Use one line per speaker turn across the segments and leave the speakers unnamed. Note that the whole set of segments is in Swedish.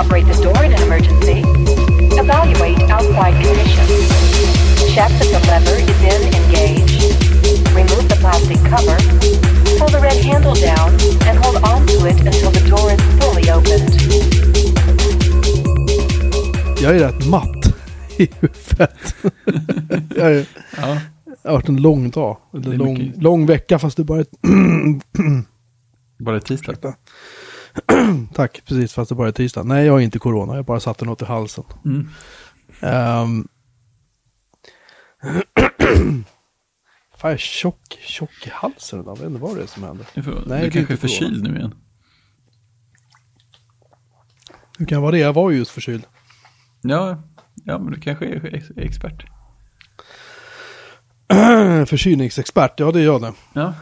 operate the door in an emergency. Evaluate outside conditions. Check that the lever is in engaged. Remove the plastic cover. Pull the red handle down and hold on to it until the door is fully opened.
Jag är rätt matt i huvudet. jag, är,
Ja,
det har varit en lång dag.
Det
Eller
är
lång,
mycket.
lång vecka fast det bara är ett...
bara tisdag.
Tack, precis fast det bara är tisdag. Nej, jag har inte corona. Jag bara satte något i halsen.
Mm.
Um, Fan, jag är tjock, tjock i halsen idag. Jag vet inte vad det är som händer.
Du, får,
Nej,
du
är
kanske är förkyld nu igen.
Hur kan vara det? Jag var ju just förkyld.
Ja, ja men du kanske är ex- expert.
Förkylningsexpert, ja det gör det.
Ja,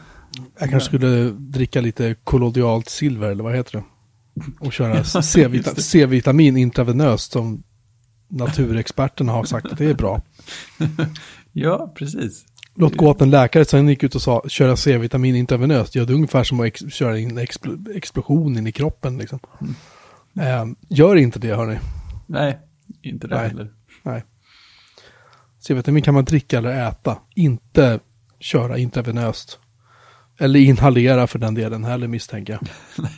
Jag kanske skulle dricka lite kollodialt silver eller vad heter det? Och köra C-vita- C-vitamin intravenöst som naturexperterna har sagt att det är bra.
ja precis.
Låt gå att en läkare sen gick ut och sa köra C-vitamin intravenöst. Ja, det är ungefär som att köra en expl- explosion in i kroppen liksom. Eh, gör inte det hörni.
Nej, inte det
Nej.
heller.
Nej. C-vitamin kan man dricka eller äta. Inte köra intravenöst. Eller inhalera för den delen heller misstänker jag.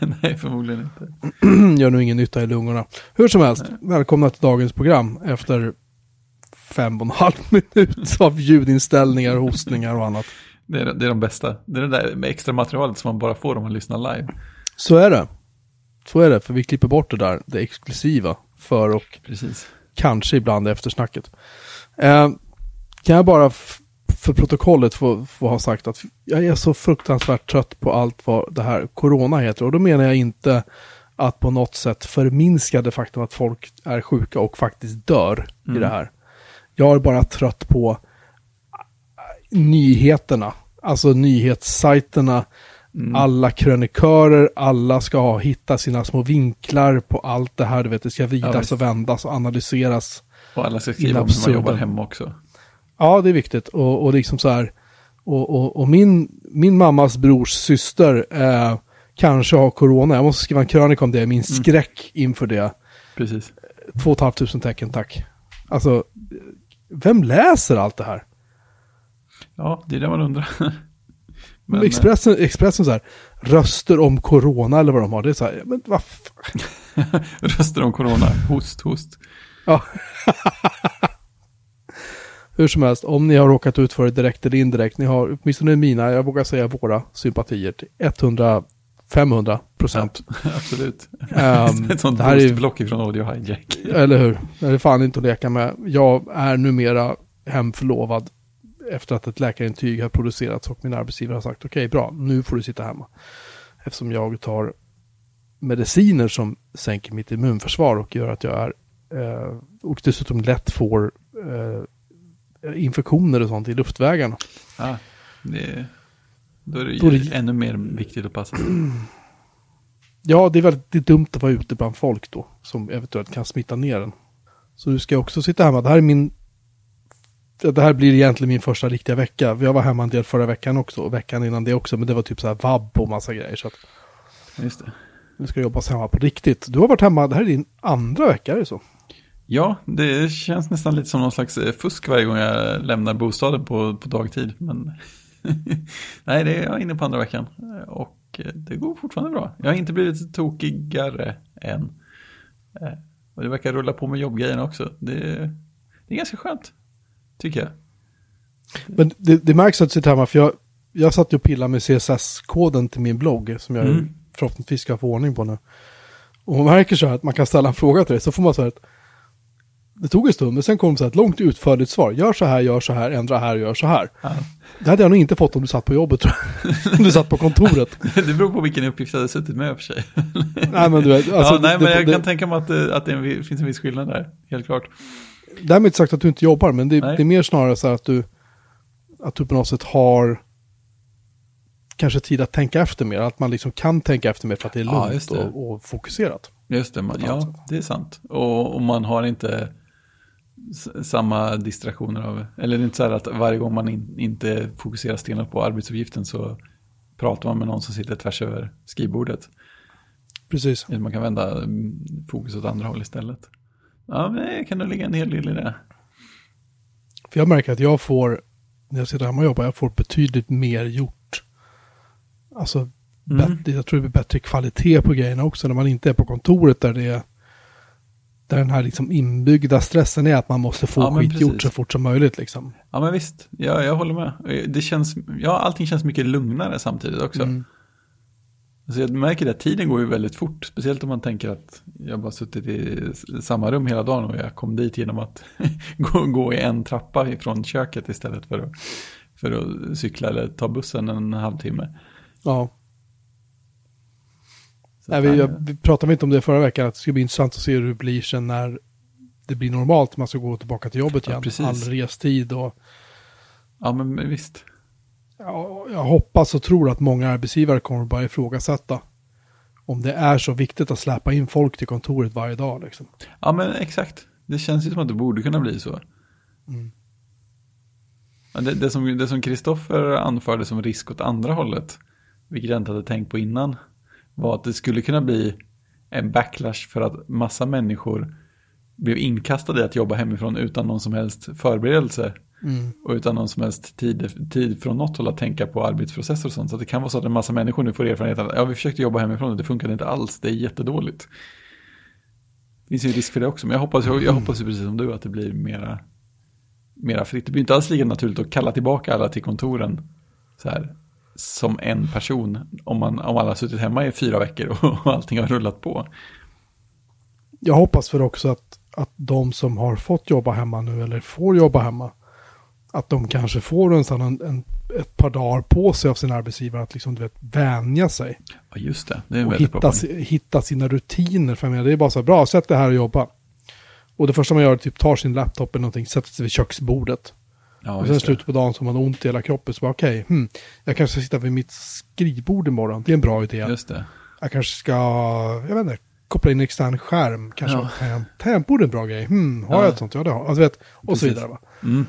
Nej, förmodligen inte.
Gör nog ingen nytta i lungorna. Hur som helst, välkomna till dagens program efter fem och en halv minut av ljudinställningar, hostningar och annat.
Det är, det är de bästa. Det är det där med extra materialet som man bara får om man lyssnar live.
Så är det. Så är det, för vi klipper bort det där, det exklusiva, för och
Precis.
kanske ibland eftersnacket. Eh, kan jag bara för protokollet få, få ha sagt att jag är så fruktansvärt trött på allt vad det här corona heter. Och då menar jag inte att på något sätt förminska det faktum att folk är sjuka och faktiskt dör i
Mm.
det här. Jag är bara trött på äh, nyheterna, alltså nyhetssajterna,
Mm.
alla krönikörer, alla ska ha, hitta sina små vinklar på allt det här, du vet, det ska
Ja,
vridas
visst.
och vändas och analyseras.
Och alla ska skriva om hur man jobbar hemma också.
Ja, det är viktigt. Och, och liksom så här, och, och, och min, min mammas brors syster eh, kanske har corona. Jag måste skriva en krönika om det, min skräck inför det.
Precis.
Två och ett halvt tusen tecken, tack. Alltså, vem läser allt det här?
Ja, det är det man undrar. Men,
Expressen, Expressen så här, röster om corona eller vad de har. Det är så här, men vad fan?
röster om corona. Host, host.
Ja. Hur som helst, om ni har råkat ut för det direkt eller indirekt, ni har åtminstone mina, jag vågar säga våra sympatier till 100-500 procent.
Absolut.
Ehm,
Ett sånt
det här är-
block ifrån Audio Hijack.
Eller hur? Det är fan inte att leka med. Jag är numera hemförlovad efter att ett läkarintyg har producerats och min arbetsgivare har sagt okej bra, nu får du sitta hemma. Eftersom jag tar mediciner som sänker mitt immunförsvar och gör att jag är eh, och dessutom lätt får eh, infektioner och sånt i luftvägarna.
Ja, det, då är det,
Då är det-
ännu mer viktigt att passa sig.
Ja, det är väldigt det är dumt att vara ute bland folk då, som eventuellt kan smitta ner den. Så du ska också sitta hemma. Det här är min... Det här blir egentligen min första riktiga vecka. Jag var hemma en del förra veckan också, och veckan innan det också, men det var typ så här vabb och massa grejer. Så att
Just det.
nu ska jag jobba hemma på riktigt. Du har varit hemma, det här är din andra vecka, är det så?
Ja, det känns nästan lite som någon slags eh, fusk varje gång jag lämnar bostaden på, på dagtid. Men nej, det är jag inne på andra veckan. Eh, Och eh, det går fortfarande bra. Jag har inte blivit tokigare än. Och det verkar rulla på med jobbgrejerna också. Det, det är ganska skönt, tycker jag.
Men det, det märks att du sitter hemma, för jag, jag satt ju och pillade med CSS-koden till min blogg, som jag
Mm.
förhoppningsvis ska få ordning på nu. Och man märker så här att man kan ställa en fråga till dig, så får man så här att det tog en stund, men sen kom så ett långt utförligt svar. Gör så här, gör så här, ändra här, gör så här.
Ja.
Det hade jag nog inte fått om du satt på jobbet, tror jag. Om du satt på kontoret.
Det beror på vilken uppgift jag hade suttit med i och för sig.
nej, men du vet, alltså,
ja, nej,
det,
men jag
det,
kan tänka mig att, det, att det en finns en viss skillnad där, helt klart.
Därmed inte sagt att du inte jobbar, men det, det är mer snarare så här att du, att du på något sätt har kanske tid att tänka efter mer. Att man liksom kan tänka efter mer för att det är
Ja,
lugnt
det.
och, och fokuserat.
Just det, man,
På ett annat
ja, det är sant. Och, och man har inte samma distraktioner av, eller det är inte så här att varje gång man in, inte fokuserar stenhårt på arbetsuppgiften så pratar man med någon som sitter tvärs över skrivbordet.
Precis.
Man kan vända mm, fokus åt andra håll istället. Ja, men det kan nog ligga en hel del i det.
För jag märker att jag får, när jag sitter hemma och jobbar, jag får betydligt mer gjort. Alltså,
Mm.
bättre, jag tror det blir bättre kvalitet på grejerna också när man inte är på kontoret där det är där den här liksom inbyggda stressen är att man måste få
Ja,
skit gjort
precis.
så fort som möjligt liksom.
Ja, men visst. Ja, jag håller med. Det känns, ja, allting känns mycket lugnare samtidigt också.
Mm.
Så jag märker att tiden går ju väldigt fort. Speciellt om man tänker att jag bara suttit i samma rum hela dagen och jag kom dit genom att gå, gå i en trappa ifrån köket istället för att, för att cykla eller ta bussen en halvtimme.
Ja. Nej, vi, jag, vi pratade inte om det förra veckan, att det ska bli intressant att se hur det blir sen när det blir normalt, man ska gå tillbaka till jobbet
Ja,
igen.
precis.
All restid och
Ja, men visst.
ja, jag hoppas och tror att många arbetsgivare kommer att börja ifrågasätta om det är så viktigt att släppa in folk till kontoret varje dag. Liksom.
Ja, men exakt. Det känns ju som att det borde kunna bli så.
Mm.
Ja, Det, det som Kristoffer anförde som risk åt andra hållet, vilket jag inte hade tänkt på innan, var att det skulle kunna bli en backlash för att massa människor blev inkastade i att jobba hemifrån utan någon som helst förberedelse
Mm.
och utan någon som helst tid, tid från något håll att tänka på arbetsprocesser och sånt. Så det kan vara så att en massa människor nu får erfarenhet av att ja, vi försökte jobba hemifrån och det funkade inte alls, det är jättedåligt. Det finns ju risk för det också, men jag hoppas, jag, jag hoppas ju precis som du att det blir mera, mera fritt. Det blir inte alls lika naturligt att kalla tillbaka alla till kontoren så här, som en person om, man, om alla har suttit hemma i fyra veckor och, och allting har rullat på.
Jag hoppas för också att, att de som har fått jobba hemma nu eller får jobba hemma, att de kanske får en, en, en, ett par dagar på sig av sin arbetsgivare att liksom, du vet, vänja sig.
Ja, just det. Det är en
och hitta, hitta sina rutiner. För jag menar, det är bara så här, bra, sätt det här och jobba. Och det första man gör är typ tar sin laptop eller någonting, sätter sig vid köksbordet.
Ja,
och sen slutet på dagen så har man ont i hela kroppen. Så bara okej, hmm, jag kanske ska sitta vid mitt skrivbord imorgon. Det är en bra idé.
Just det.
Jag kanske ska, jag vet inte, koppla in en extern skärm. Kanske
Ja.
ha tangent- tangentbord är en bra grej. Hmm, har
Ja.
jag ett sånt? Ja, det har jag. Alltså, vet, och så vidare. Va?
Mm.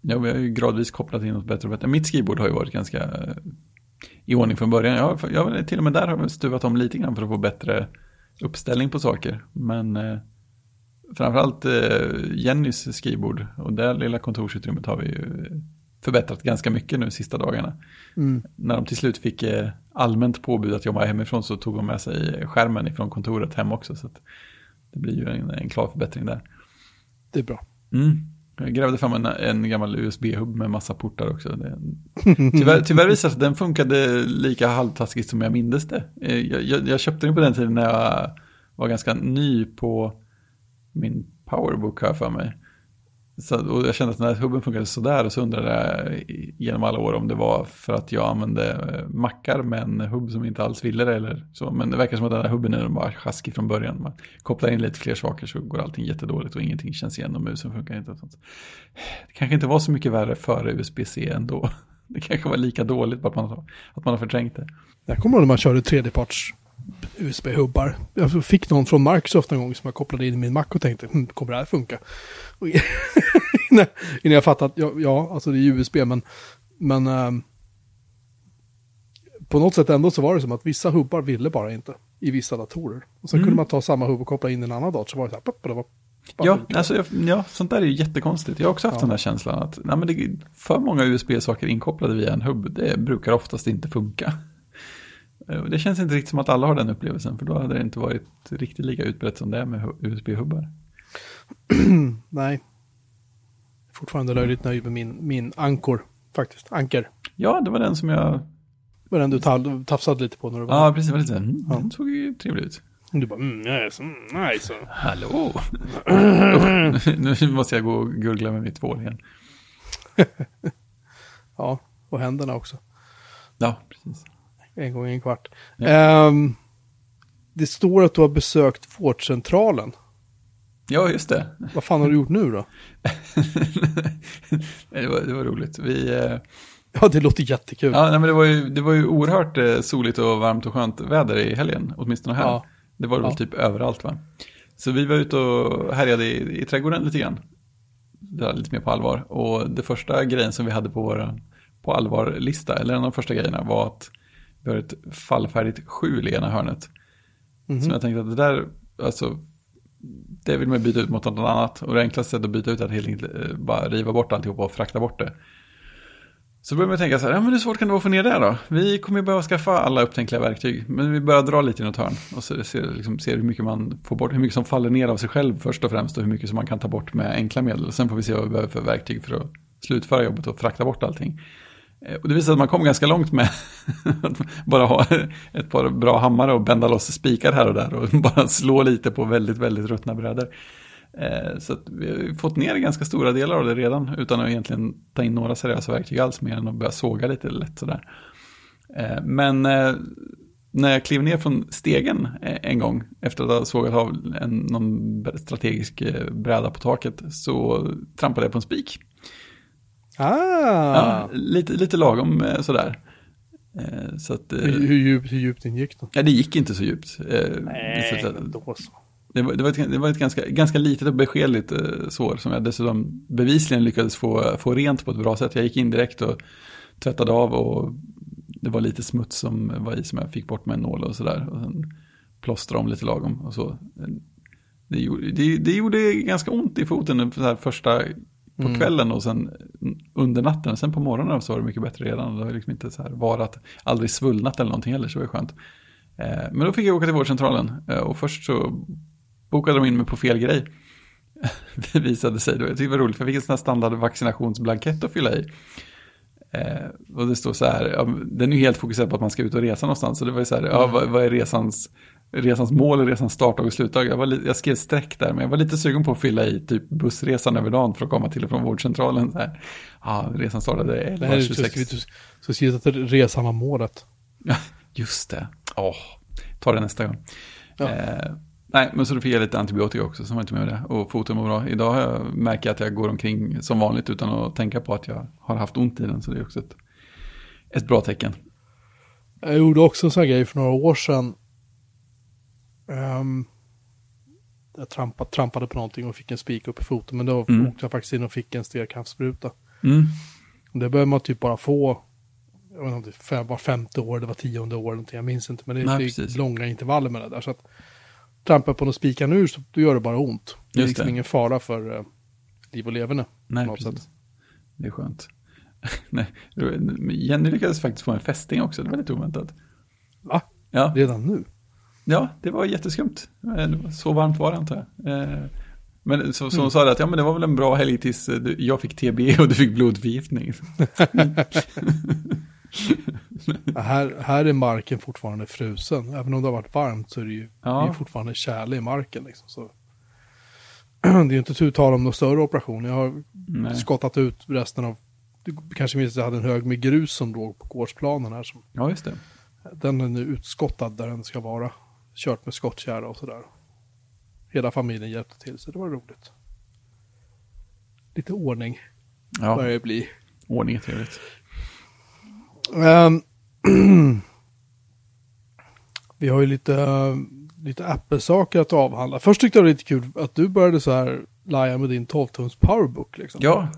Ja, vi har ju gradvis kopplat in något bättre och bättre. Mitt skrivbord har ju varit ganska eh, i ordning från början. Jag, jag, till och med där har vi stuvat om lite grann för att få bättre uppställning på saker. Men eh, framförallt eh, Jennys skrivbord och det lilla kontorsutrymmet har vi ju förbättrat ganska mycket nu sista dagarna.
Mm.
När de till slut fick eh, allmänt påbud att jobba hemifrån så tog de med sig skärmen ifrån kontoret hem också. Så det blir ju en, en klar förbättring där.
Det är bra.
Mm. Jag grävde fram en, en gammal USB-hubb med massa portar också. Det, tyvärr, tyvärr visar det sig att den funkade lika halvtaskigt som jag mindes det. Eh, Jag, jag, jag köpte den på den tiden när jag var ganska ny på min powerbook här för mig. Så, och jag kände att den här hubben funkade sådär och så undrade jag genom alla år om det var för att jag använde eh, mackar med en hubb som inte alls ville det eller så. Men det verkar som att den här hubben är bara sjaskig från början. Man kopplar in lite fler saker så går allting jättedåligt och ingenting känns igen och musen funkar inte. Och sånt. Det kanske inte var så mycket värre före USB-C ändå. Det kanske var lika dåligt bara att man har, att man har förträngt det.
Jag kommer ihåg när man körde tredjeparts USB-hubbar. Jag fick någon från Microsoft en gång som jag kopplade in i min Mac och tänkte, hm, kommer det här funka? Innan, innan jag fattade att, ja, ja, alltså det är USB, men, men ehm, på något sätt ändå så var det som att vissa hubbar ville bara inte i vissa datorer. Och sen
Mm.
kunde man ta samma hubb och koppla in en annan dator, så var det så här, pop, det var
Ja, alltså, ja, sånt där är ju jättekonstigt. Jag har också haft
Ja.
den här känslan att nej, men det för många USB-saker inkopplade via en hubb, det brukar oftast inte funka. Eh, Det känns inte riktigt som att alla har den upplevelsen, för då hade det inte varit riktigt lika utbrett som det är med hu- USB-hubbar.
Nej. Fortfarande löjligt nöjd med min, min ankor, faktiskt. Anker.
Ja, det var den som jag...
var den du ta- tafsade lite på när du var
Ja, precis. Det var lite mm,
Ja.
Den såg ju trevlig ut.
Du bara, mm, nice, mm, nice.
Hallå! Nu måste jag gå och gurgla med mitt tvål igen.
Ja, och händerna också.
Ja, precis.
En gång i en kvart.
Ja.
Ehm, det står att du har besökt vårdcentralen.
Ja, just det.
Vad fan har du gjort nu då?
det, var, det var roligt. Vi... Eh,
Ja, det låter jättekul.
Ja, nej, men det var ju, det var ju oerhört eh, soligt och varmt och skönt väder i helgen, åtminstone här.
Ja.
Det var det väl
Ja.
typ överallt va? Så vi var ute och härjade i, i trädgården lite grann. Det var lite mer på allvar. Och det första grejen som vi hade på vår på allvar-lista, eller en av de första grejerna var att vi har ett fallfärdigt skjul i ena hörnet.
Mhm.
Som jag tänkte att det där, alltså, det vill man byta ut mot något annat. Och det enklaste sättet att byta ut är att helt enkelt eh, bara riva bort alltihopa och frakta bort det. Så börjar man tänka så här, ja men hur svårt kan det vara att få ner det då? Vi kommer ju behöva skaffa alla upptänkliga verktyg, men vi börjar dra lite i något hörn. Och så ser, liksom, ser hur mycket man får bort, hur mycket som faller ner av sig själv först och främst och hur mycket som man kan ta bort med enkla medel. Sen får vi se vad vi behöver för verktyg för att slutföra jobbet och frakta bort allting. Eh, och det visar att man kom ganska långt med att bara ha ett par bra hammare och bända loss spikar här och där och bara slå lite på väldigt, väldigt ruttna brädor. Eh, så att vi har fått ner ganska stora delar av det redan utan att egentligen ta in några seriösa verktyg alls mer än att börja såga lite lätt sådär. Eh, men när jag klev ner från stegen en gång efter att ha sågat av en, någon strategisk bräda på taket så trampade jag på en spik.
Ah!
Ja, lite, lite lagom eh, sådär. Eh, Så att, eh,
Hur, hur, djupt, hur djupt ingick den?
ja, det gick inte så djupt. Eh, så att-
då så.
Det var, det var ett, det var ett ganska, ganska litet och beskedligt sår som jag dessutom bevisligen lyckades få, få rent på ett bra sätt. Jag gick in direkt och tvättade av och det var lite smuts som var i som jag fick bort med en nål och sådär. Och sen plåstrade om lite lagom och så. Det gjorde, det, det gjorde ganska ont i foten här första på
Mm.
kvällen och sen under natten. Sen på morgonen så var det mycket bättre redan. Det har liksom inte så här varat, aldrig svullnat eller någonting heller så det var skönt. Eh, Men då fick jag åka till vårdcentralen eh, och först så bokade de in mig på fel grej. Det visade sig då, jag tyckte det var roligt för jag fick en sån här standard vaccinationsblankett att fylla i. Eh, och det står så här, ja, den är ju helt fokuserad på att man ska ut och resa någonstans. Så det var ju så här, ja, vad, vad är resans, resans mål och resans startdag och slutdag? Jag, var jag skrev streck där, men jag var lite sugen på att fylla i typ bussresan över dagen för att komma till och från vårdcentralen. Så här. Ja, resan startade
Det här är
11.26.
så, skrivit att resan var målet.
Ja, just det. Åh, ta det nästa gång.
Ja.
Eh, nej, men så då fick jag lite antibiotika också som var inte med det. Och foten mår bra. Idag jag, märker jag att jag går omkring som vanligt utan att tänka på att jag har haft ont i den. Så det är också ett, ett bra tecken.
Jag gjorde också en sån här grej för några år sedan. Ehm, jag trampade, trampade på någonting och fick en spik upp i foten. Men då
Mm.
åkte jag faktiskt in och fick en stelkrampsspruta.
Mm.
Det behöver man typ bara få. Jag vet inte fem- var femte år, det var tionde år, någonting, jag minns inte. Men det,
Nej,
det är
precis.
långa intervaller med det där. Så att trampar på någon spika nu så då gör det bara ont. Det är
Just
liksom
det.
ingen fara för eh, liv och leverne.
Nej,
något
precis.
sätt.
Det är skönt. Nej, Jenny lyckades faktiskt få en fästing också. Det var lite oväntat.
Va?
Ja,
Redan nu?
Ja det var jätteskumt. Eh, Så varmt var det antar jag. Eh, Men så, så
Mm.
hon sa det att ja, men det var väl en bra helg tills eh, du- jag fick TB och du fick blodförgiftning.
Här, här är marken fortfarande frusen. Även om det har varit varmt så är det ju
Ja.
det är fortfarande tjäle i marken. Liksom, så. Det är ju inte tu tal om någon större operation. Jag har
Nej.
skottat ut resten av, du kanske minns att jag hade en hög med grus som låg på gårdsplanen här. Som,
Ja, just det.
den är nu utskottad där den ska vara. Kört med skottkärra och sådär. Hela familjen hjälpte till så det var roligt. Lite ordning
Ja,
börjar det bli.
ordning är trevligt.
Ehm, vi har ju lite, lite Apple-saker att avhandla. Först tyckte jag det var lite kul att du började så här laja med din 12-tums powerbook. Liksom.
Ja,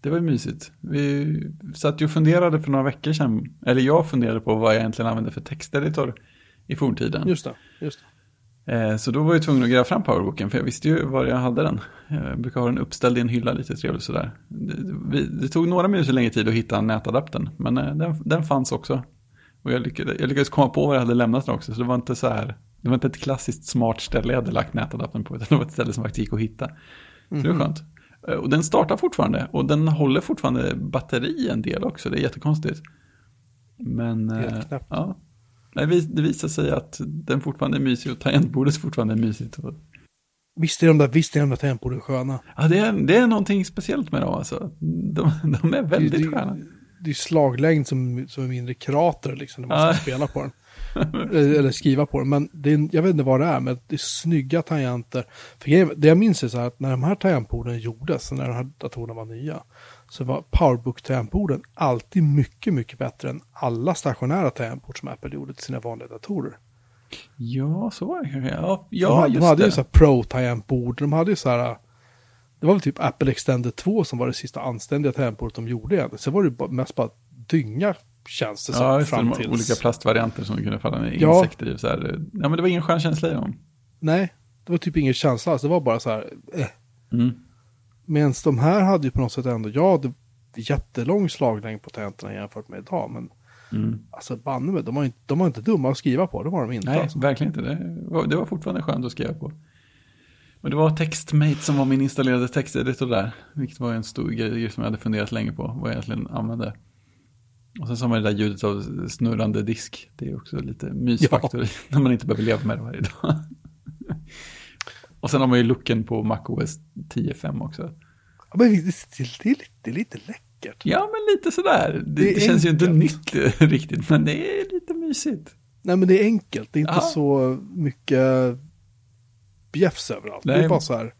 det var ju mysigt. Vi satt ju och funderade för några veckor sedan, eller jag funderade på vad jag egentligen använde för texteditor i forntiden.
Just det, just det.
Eh, Så då var jag tvungen att gräva fram powerbooken, för jag visste ju var jag hade den. Jag brukar ha den uppställd i en hylla lite trevligt sådär. Det, det, det tog några minuter längre tid att hitta nätadaptern, men eh, den, den fanns också. Och jag lyckades, jag lyckades komma på var jag hade lämnat den också, så det var inte så här, det var inte ett klassiskt smart ställe jag hade lagt nätadaptern på, utan det var ett ställe som faktiskt gick att hitta. Så det var skönt. Eh, Och den startar fortfarande, och den håller fortfarande batteri en del också, det är jättekonstigt. Men,
Helt
eh,
knäppt.
ja. Nej, det visar sig att den fortfarande är mysig och tangentbordet fortfarande är mysigt.
Visst är de där, visst är de där temporden sköna.
Ja, det är, det är någonting speciellt med dem alltså. De, de är väldigt
det,
sköna.
det, det är slaglängd som, som är mindre krater liksom när man ska spela på den. eller, eller skriva på den. Men det är, jag vet inte vad det är, men det är snygga tangenter. För det jag minns är så här att när de här tangentborden gjordes, när de här datorerna var nya, så var Powerbook-tangentborden alltid mycket, mycket bättre än alla stationära tangentbord som Apple gjorde till sina vanliga datorer.
Ja, så var det kanske. Ja,
de,
ja
hade-
just
de hade
det.
ju så här Pro-tangentbord, de hade ju så här, det var väl typ Apple Extended 2 som var det sista anständiga tangentbordet de gjorde egentligen. Sen var det mest bara dynga känns det som.
Ja, just det,
fram
de
tills...
olika plastvarianter som kunde falla ner,
Ja.
insekter i. Så här. Ja, men det var ingen skön känsla i dem.
Nej, det var typ ingen känsla alls. Det var bara så här, eh.
Mm.
Medan de här hade ju på något sätt ändå, ja, det jättelång slaglängd på tangenterna jämfört med idag, men
Mm.
alltså banne mig, de var, inte, de var inte dumma att skriva på, det var de inte.
Nej,
alltså.
verkligen inte. Det var, det var fortfarande skönt att skriva på. Men det var Textmate som var min installerade texteditor där. Vilket var en stor grej som jag hade funderat länge på vad jag egentligen använde. Och sen så har man det där ljudet av snurrande disk. Det är också lite mysfaktor när man inte behöver leva med det varje dag. Och sen har man ju looken på MacOS 10.5 också.
Ja, men det, det, är lite, det är lite läckert.
Ja, men lite sådär. Det,
Det
det känns ju inte nytt riktigt, men det är lite mysigt.
Nej, men det är enkelt, det är inte
Ja.
så mycket bjäfs överallt. Det
Nej.
är bara så här,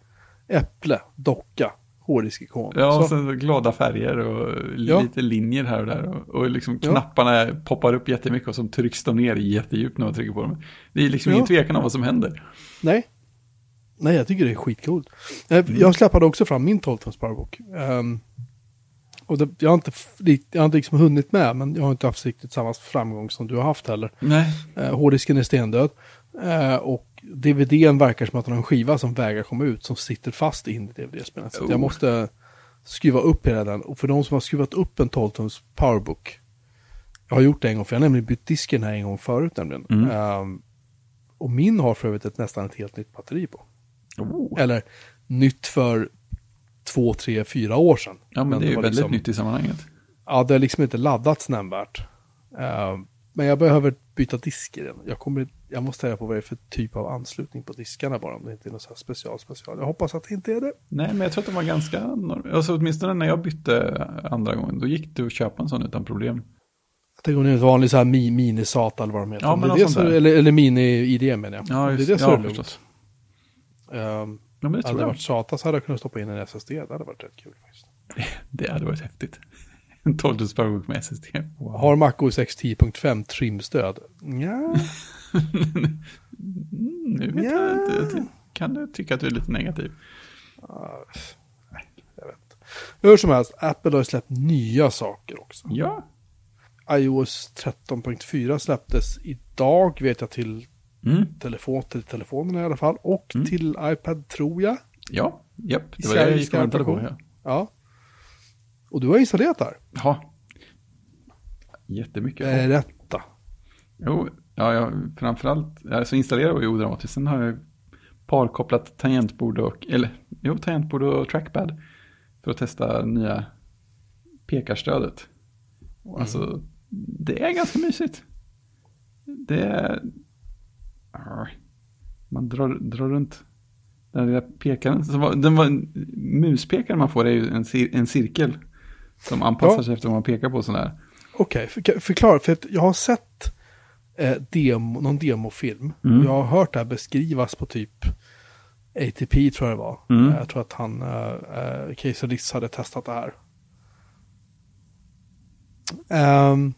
äpple, docka, hårddiskikon.
Ja, och
så,
sen glada färger och
Ja.
lite linjer här och där. Och, och liksom
Ja.
knapparna poppar upp jättemycket och så trycks de ner jättedjupt när man trycker på dem. Det är liksom
Ja.
ingen tvekan om vad som händer.
Nej. Nej, jag tycker det är skitcoolt. Eh. Jag släppade också fram min 12-tums Powerbook. Ehm, och det, jag har inte, jag har inte liksom hunnit med, men jag har inte haft riktigt samma framgång som du har haft heller.
Nej.
Uh, hårddisken är stendöd. Eh, och DVDn verkar som att den har en skiva som vägrar komma ut, som sitter fast in i DVD-spelaren. Så
Oh.
jag måste skruva upp hela den. Och för de som har skruvat upp en 12-tums Powerbook, jag har gjort det en gång, för jag har nämligen bytt disken här en gång förut nämligen.
Mm.
Ehm, och min har för övrigt ett nästan ett helt nytt batteri på.
Oh.
Eller nytt för två, tre, fyra år sedan.
Ja, men, det är ju väldigt
liksom,
nytt i sammanhanget.
Ja, det har liksom inte laddats nämnvärt. Ehm, men jag behöver byta disk i den. Jag, kommer, jag måste reda på vad det är för typ av anslutning på diskarna bara. Om det inte är något så här special, special. Jag hoppas att det inte är det.
Nej, men jag tror att de var ganska, alltså åtminstone när jag bytte andra gången, då gick det att köpa en sån utan problem.
Jag tänker om det är en vanlig så här mi, mini-SATA eller vad de heter.
Ja, men
det är det så, eller, eller mini-ID menar jag.
Ja, just,
det är det så
ja,
är det lugnt.
förstås.
Ehm,
Ja, men det
hade det varit SATA så hade jag kunnat stoppa in en SSD. Det hade varit rätt kul faktiskt.
Det hade varit häftigt. En 12 Powerbook med SSD. Wow.
Har MacOS X 10.5 trimstöd? Ja.
Nu vet
Ja.
jag inte. Jag kan du tycka att du är lite negativ?
Jag vet inte. Hur som helst, Apple har släppt nya saker också.
Ja.
iOS 13.4 släpptes idag, vet jag, till,
Mm.
telefon, till telefonerna i alla fall. Och
Mm.
till iPad, tror jag.
Ja, japp. Det var det jag gick och väntade på. Ja.
Ja. Och du har installerat där.
ja. Jättemycket.
Berätta.
Jo, ja, jag, framförallt, alltså installera var ju odramatiskt. Sen har jag parkopplat tangentbord och, eller, jo, tangentbord och trackpad för att testa nya pekarstödet. Och Alltså, det är ganska mysigt. Det är, man drar, drar runt den lilla pekaren. Så var, den var, muspekaren man får är ju en, cir, en cirkel som anpassar
Ja.
sig efter vad man pekar på sådär.
Okej, för, förklara. För att jag har sett eh, demo, någon demofilm.
Mm.
Jag har hört det här beskrivas på typ ATP tror jag det var.
Mm.
Eh, Jag tror att han, uh, uh, Casey Liss hade testat det här. Ehm,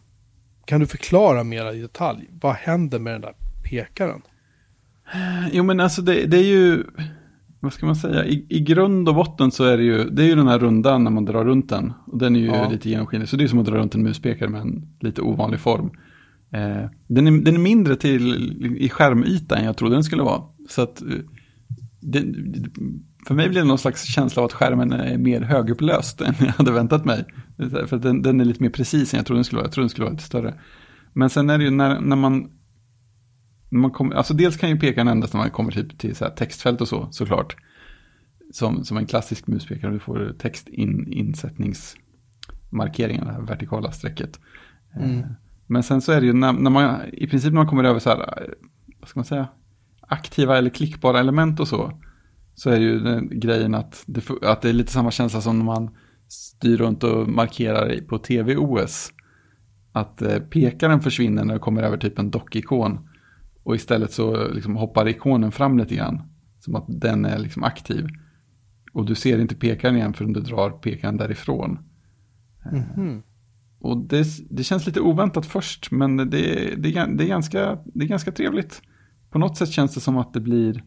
kan du förklara mera i detalj? Vad händer med den där pekaren?
Jo men alltså det, det är ju, vad ska man säga, I, i grund och botten så är det ju, det är ju den här rundan när man drar runt den. Och den är ju
Ja.
lite genomskinlig, så det är som att dra runt en muspekare med en lite ovanlig form. Eh, den, är, den är mindre till i skärmyta än jag trodde den skulle vara. Så att, eh, det, för mig blir det någon slags känsla av att skärmen är mer högupplöst än jag hade väntat mig. För den, den är lite mer precis än jag trodde den skulle vara. Jag trodde den skulle vara lite större. Men sen är det ju när, när man man kommer, alltså dels kan ju pekaren ändras när man kommer typ till så här textfält och så, såklart. Som, som en klassisk muspekare, du får textinsättningsmarkeringen, det här vertikala strecket.
Mm.
Eh, Men sen så är det ju när, när man, i princip när man kommer över så här, eh, vad ska man säga, aktiva eller klickbara element och så, så är ju den grejen att det, att det är lite samma känsla som när man styr runt och markerar på tv-OS. Att eh, pekaren försvinner när det kommer över typ en dockikon. Och istället så liksom hoppar ikonen fram lite grann. Som att den är liksom aktiv. Och du ser inte pekaren igen förrän du drar pekaren därifrån.
Mhm.
Och det, det känns lite oväntat först, men det, det, det, är ganska, det är ganska trevligt. På något sätt känns det som att det blir...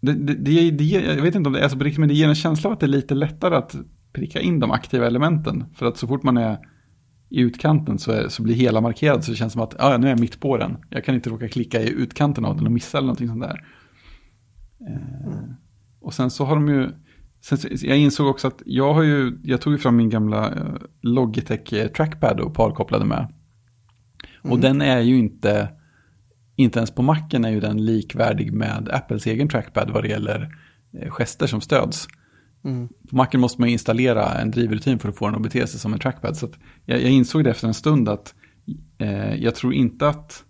Det, det, det, jag vet inte om det är så på riktigt, men det ger en känsla av att det är lite lättare att pricka in de aktiva elementen. För att så fort man är i utkanten så, är, så blir hela markerad så det känns som att ah, nu är jag mitt på den. Jag kan inte råka klicka i utkanten av den och missa eller någonting sånt där. Eh, och sen så har de ju, sen, jag insåg också att jag har ju, jag tog ju fram min gamla eh, Logitech eh, trackpad och parkopplade med. Och den är ju inte, inte ens på macken är ju den likvärdig med Apples egen trackpad vad det gäller gester som stöds.
Mm.
På macken måste man installera en drivrutin för att få den att bete sig som en trackpad. Så jag, jag insåg det efter en stund att eh, jag tror inte att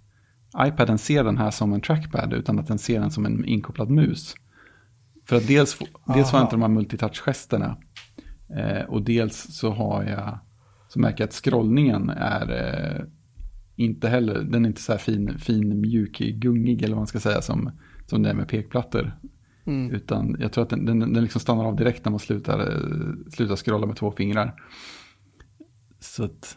iPaden ser den här som en trackpad utan att den ser den som en inkopplad mus. För att dels, dels har jag inte de här multitouch-gesterna eh, och dels så har jag så märker jag att scrollningen är eh, inte heller, den är inte så här fin, fin mjuk, gungig eller vad man ska säga som, som det är med pekplattor.
Mm.
Utan jag tror att den, den, den liksom stannar av direkt när man slutar, eh, slutar scrolla med två fingrar. Så att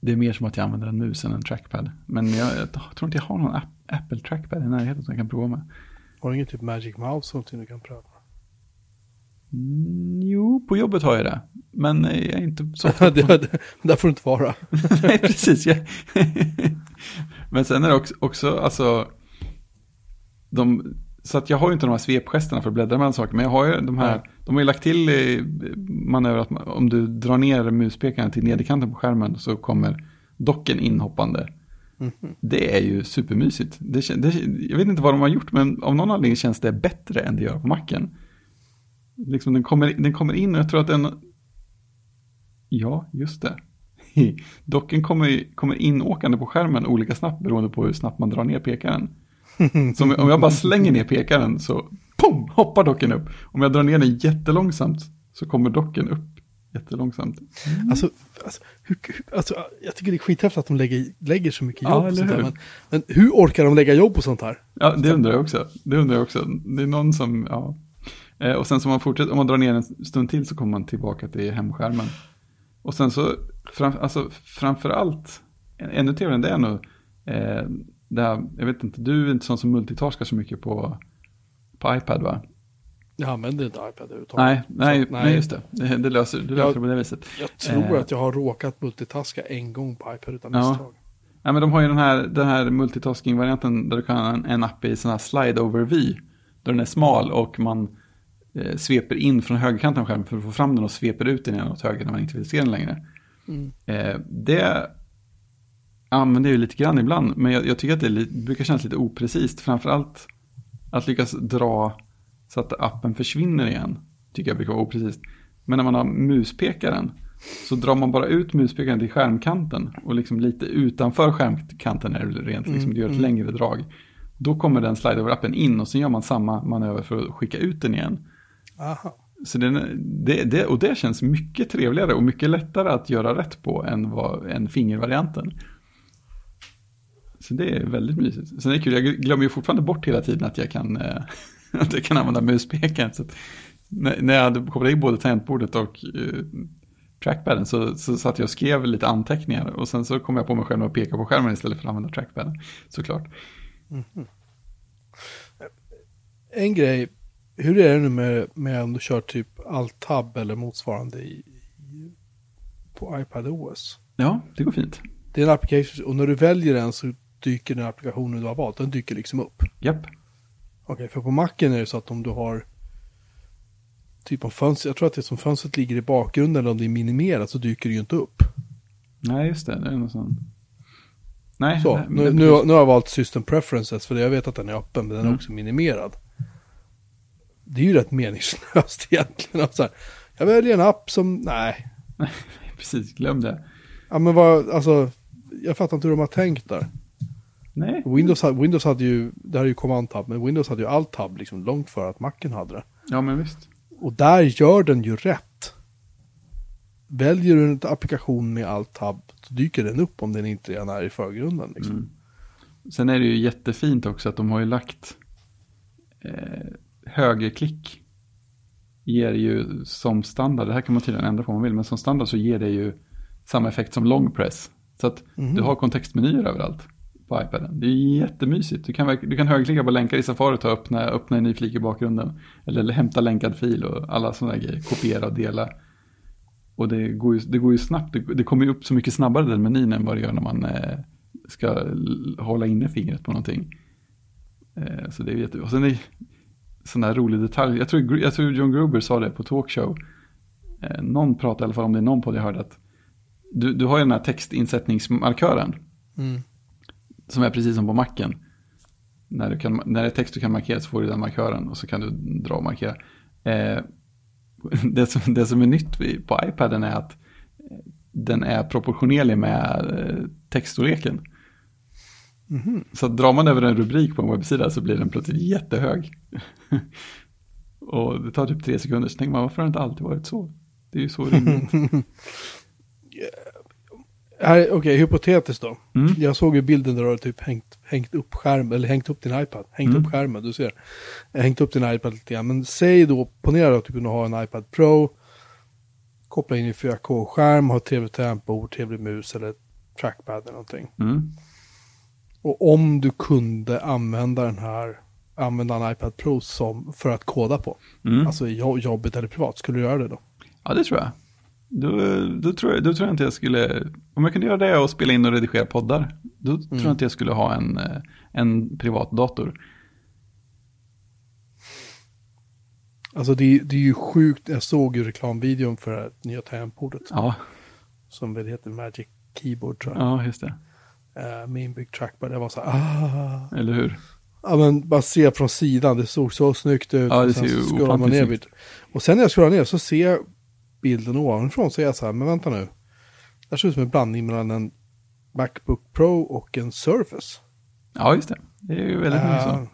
det är mer som att jag använder en mus än en trackpad. Men jag, jag tror inte jag har någon app, Apple trackpad i närheten som jag kan prova med.
Har du ingen typ Magic Mouse eller någonting du kan pröva?
Mm, jo, på jobbet har jag det. Men jag är inte så
där får du inte vara.
Nej, precis. Men sen är det också, också alltså, de, så att jag har ju inte de här svepgesterna för att bläddra mellan saker, men jag har ju de här,
Nej.
de har ju lagt till manöver att om du drar ner muspekaren till nederkanten på skärmen så kommer docken inhoppande.
Mhm.
Det är ju supermysigt. Det, det, jag vet inte vad de har gjort, men av någon anledning känns det bättre än det gör på macken. Liksom den, kommer, den kommer in och jag tror att den... Ja, just det. Docken kommer, kommer inåkande på skärmen olika snabbt beroende på hur snabbt man drar ner pekaren. Så om, jag bara slänger ner pekaren så pum, hoppar docken upp. Om jag drar ner den jättelångsamt så kommer docken upp jättelångsamt.
Alltså, alltså, hur, alltså, jag tycker det är skithäftigt att de lägger, lägger så mycket
Ja,
jobb på
eller
sånt här. Men, men hur orkar de lägga jobb på sånt här?
Ja, det undrar jag också. Det undrar jag också. Det är någon som, ja. Eh, Och sen så man fortsätter, om man drar ner en stund till så kommer man tillbaka till hemskärmen. Och sen så, fram, alltså framför allt, ännu trevligare än det är nog, eh, det här, jag vet inte, du är inte sån som multitaskar så mycket på, på iPad va?
Jag använder inte iPad överhuvudtaget.
Nej, nej,
Så,
nej, just det. Det, det löser, du löser
Ja.
det på det viset.
Jag tror
Eh.
att jag har råkat multitaska en gång på iPad utan
Ja.
misstag.
Ja, men de har ju den här, den här multitasking-varianten där du kan ha en, en app i sån här slide over V. Där den är smal och man eh, sveper in från högerkanten av skärmen för att få fram den och sveper ut den igen åt höger när man inte vill se den längre.
Mm.
Eh, det använder ju lite grann ibland, men jag, jag tycker att det brukar kännas lite oprecist. Framförallt att lyckas dra så att appen försvinner igen, tycker jag brukar vara oprecist. Men när man har muspekaren så drar man bara ut muspekaren till skärmkanten och liksom lite utanför skärmkanten är det rent, liksom,
Mm,
du gör ett
mm.
längre drag. Då kommer den slide over appen in och så gör man samma manöver för att skicka ut den igen.
Aha.
Så den, det, det, och det känns mycket trevligare och mycket lättare att göra rätt på än, vad, än fingervarianten. Så det är väldigt mysigt. Sen är det kul, jag glömmer ju fortfarande bort hela tiden att jag kan, eh, att jag kan använda muspekaren. Så när, jag hade kopplat in både tangentbordet och eh, trackpaden så, så satt jag och skrev lite anteckningar och sen så kom jag på mig själv att peka på skärmen istället för att använda trackpaden. Såklart.
En grej, hur är det nu med, med om du kör typ Alt-Tab eller motsvarande i, i, på iPad OS?
Ja, det går fint.
Det är en application och när du väljer den så dyker den applikationen du har valt, den dyker liksom upp.
Japp.
Okej, för på macken är det så att om du har typ om fönster, jag tror att det är som fönstret ligger i bakgrunden eller om det är minimerat så dyker det ju inte upp.
Nej, just det. Det är något sånt. Nej,
Så,
nej,
nu, nu, nu har jag valt System Preferences för jag vet att den är öppen men den är
Mm.
också minimerad. Det är ju rätt meningslöst egentligen. Alltså, jag väljer en app som, nej.
Precis, glöm det.
Ja men vad, alltså, jag fattar inte hur de har tänkt där.
Nej,
Windows, Windows hade ju, det här är ju Command Tab, men Windows hade ju Alt Tab liksom långt före att Macen hade det.
ja men visst.
Och där gör den ju rätt. Väljer du en applikation med Alt Tab så dyker den upp om den inte redan är i förgrunden. Liksom.
Mm. Sen är det ju jättefint också att de har ju lagt eh, högerklick. Ger ju som standard, det här kan man tydligen ändra på om man vill, men som standard så ger det ju samma effekt som long press. Så att
Mhm.
du har kontextmenyer överallt på iPaden. Det är jättemysigt. Du kan, du kan högerklicka på länkar i Safari och öppna, öppna en ny flik i bakgrunden. Eller, eller hämta länkad fil och alla sådana grejer. Kopiera och dela. Och det går ju, det går ju snabbt, det, det kommer ju upp så mycket snabbare den menyn än vad det gör när man eh, ska hålla inne fingret på någonting. Eh, så det är jätte... Och sen är sån här rolig detalj, jag tror, jag tror John Gruber sa det på talkshow. Eh, någon pratade i alla fall om det, i någon podd jag hörde att du, du har ju den här textinsättningsmarkören.
Mm.
Som är precis som på macken. När, du kan, när det är text du kan markera så får du den markören och så kan du dra och markera. Eh, det, som, det som är nytt på iPaden är att den är proportionerlig med eh, textstorleken.
Mhm.
Så att drar man över en rubrik på en webbsida så blir den plötsligt jättehög. och det tar typ tre sekunder, så tänker man varför har det inte alltid varit så? Det är ju så rimligt.
Okej, hypotetiskt då.
Mm.
Jag såg ju bilden där du har typ hängt, hängt upp skärm, eller hängt upp din iPad. Hängt
Mm.
upp skärmen, du ser. Hängt upp din iPad lite grann. Men säg då, ponera att du kunde ha en iPad Pro, koppla in i 4K-skärm, ha trevligt tangentbord, trevlig mus eller trackpad eller någonting.
Mm.
Och om du kunde använda den här, använda en iPad Pro som, för att koda på,
Mm.
alltså i jobbet eller privat, skulle du göra det då?
Ja, det tror jag. Då, då, tror jag. då tror jag inte jag skulle, om jag kunde göra det och spela in och redigera poddar, då tror jag inte jag skulle ha en, eh, en privat dator.
Alltså det, är- det är ju sjukt, jag såg ju reklamvideon för det här nya tangentbordet.
Ja,
Som väl heter Magic Keyboard tror jag.
ja just det.
Eh, med inbyggd trackpad. Jag var så här, ah.
Eller hur?
Ja men bara se från sidan, det såg så snyggt ut.
Ja, det
Och sen
ser ju
man
ofantligt
ner vid- Och sen när jag scrollar ner så ser jag bilden ovanifrån så är jag så här, men vänta nu. Det här ser ut som en blandning mellan en Macbook Pro och en Surface.
Ja, just det. Det är ju väldigt mycket
Eh,
så.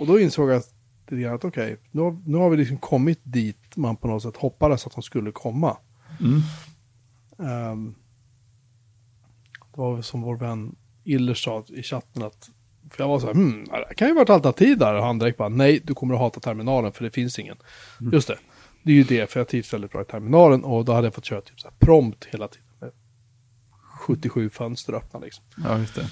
och då insåg jag lite att okej, nu, har- nu har vi liksom kommit dit man på något sätt hoppades att de skulle komma.
Mm.
Ehm, det var som vår vän Iller sa i chatten att för jag var så här, hmm, det kan ju vara ett alternativ där. Och han direkt bara, nej, du kommer att hata terminalen för det finns ingen. Just det, det är ju det, för jag trivs väldigt bra i terminalen och då hade jag fått köra typ så här prompt hela tiden. Med 77 fönster öppna liksom.
Ja, just det.